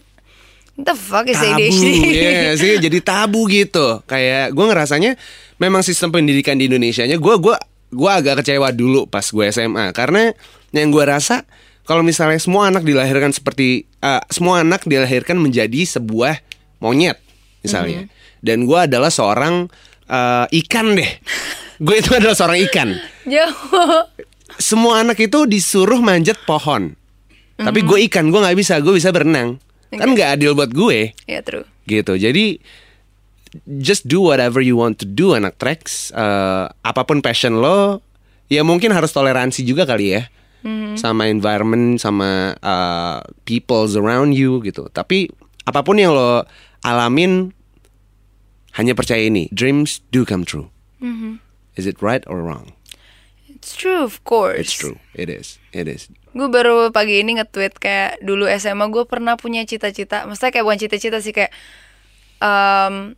the fuck is tabu, ADHD ya sih jadi tabu gitu. Kayak gue ngerasanya memang sistem pendidikan di Indonesia-nya gue gua gua agak kecewa dulu pas gue SMA karena yang gue rasa kalau misalnya semua anak dilahirkan seperti eh, semua anak dilahirkan menjadi sebuah monyet misalnya. Dan gue adalah seorang eh, ikan deh. gue itu adalah seorang ikan. jauh Semua anak itu disuruh manjat pohon. Tapi gue ikan, gue nggak bisa, gue bisa berenang. Kan nggak adil buat gue. Ya true. Gitu. Jadi just do whatever you want to do anak tracks Eh, apa pun passion lo ya mungkin harus toleransi juga kali ya. Sama environment sama uh, peoples around you gitu. Tapi apa pun yang lo alamin hanya percaya ini. Dreams do come true. Is it right or wrong it's true of course. It's true. It is. It is. Gue baru pagi ini nge-tweet kayak dulu SMA gue pernah punya cita-cita maksudnya kayak bukan cita-cita sih kayak um,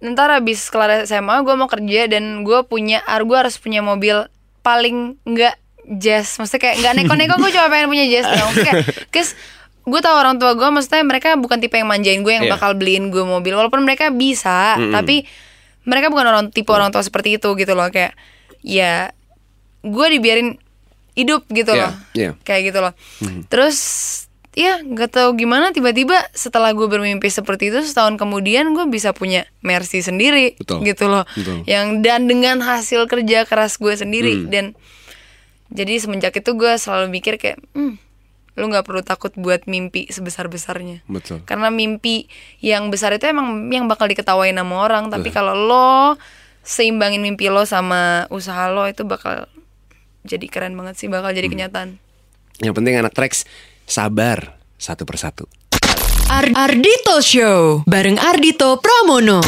ntar abis kelar SMA gue mau kerja dan gue punya gue harus punya mobil paling nggak jazz. Maksudnya kayak nggak neko-neko gue cuma pengen punya jazz dong kayak cause gue tau orang tua gue maksudnya mereka bukan tipe yang manjain gue yang Iya. bakal beliin gue mobil. Walaupun mereka bisa tapi mereka bukan orang tipe orang tua seperti itu gitu loh. Kayak ya gue dibiarin hidup gitu loh. iya. kayak gitu loh. Terus ya nggak tahu gimana tiba-tiba setelah gue bermimpi seperti itu setahun kemudian gue bisa punya Mercy sendiri Betul, gitu loh. Betul. yang dan dengan hasil kerja keras gue sendiri. Hmm. dan jadi semenjak itu gue selalu mikir kayak hmm, lu nggak perlu takut buat mimpi sebesar besarnya betul. Karena mimpi yang besar itu emang yang bakal diketawain sama orang. Tapi kalau lo seimbangin mimpi lo sama usaha lo itu bakal jadi keren banget sih bakal Hmm. jadi kenyataan yang penting anak tracks sabar satu persatu Ar- Ardito Show bareng Ardito Pramono.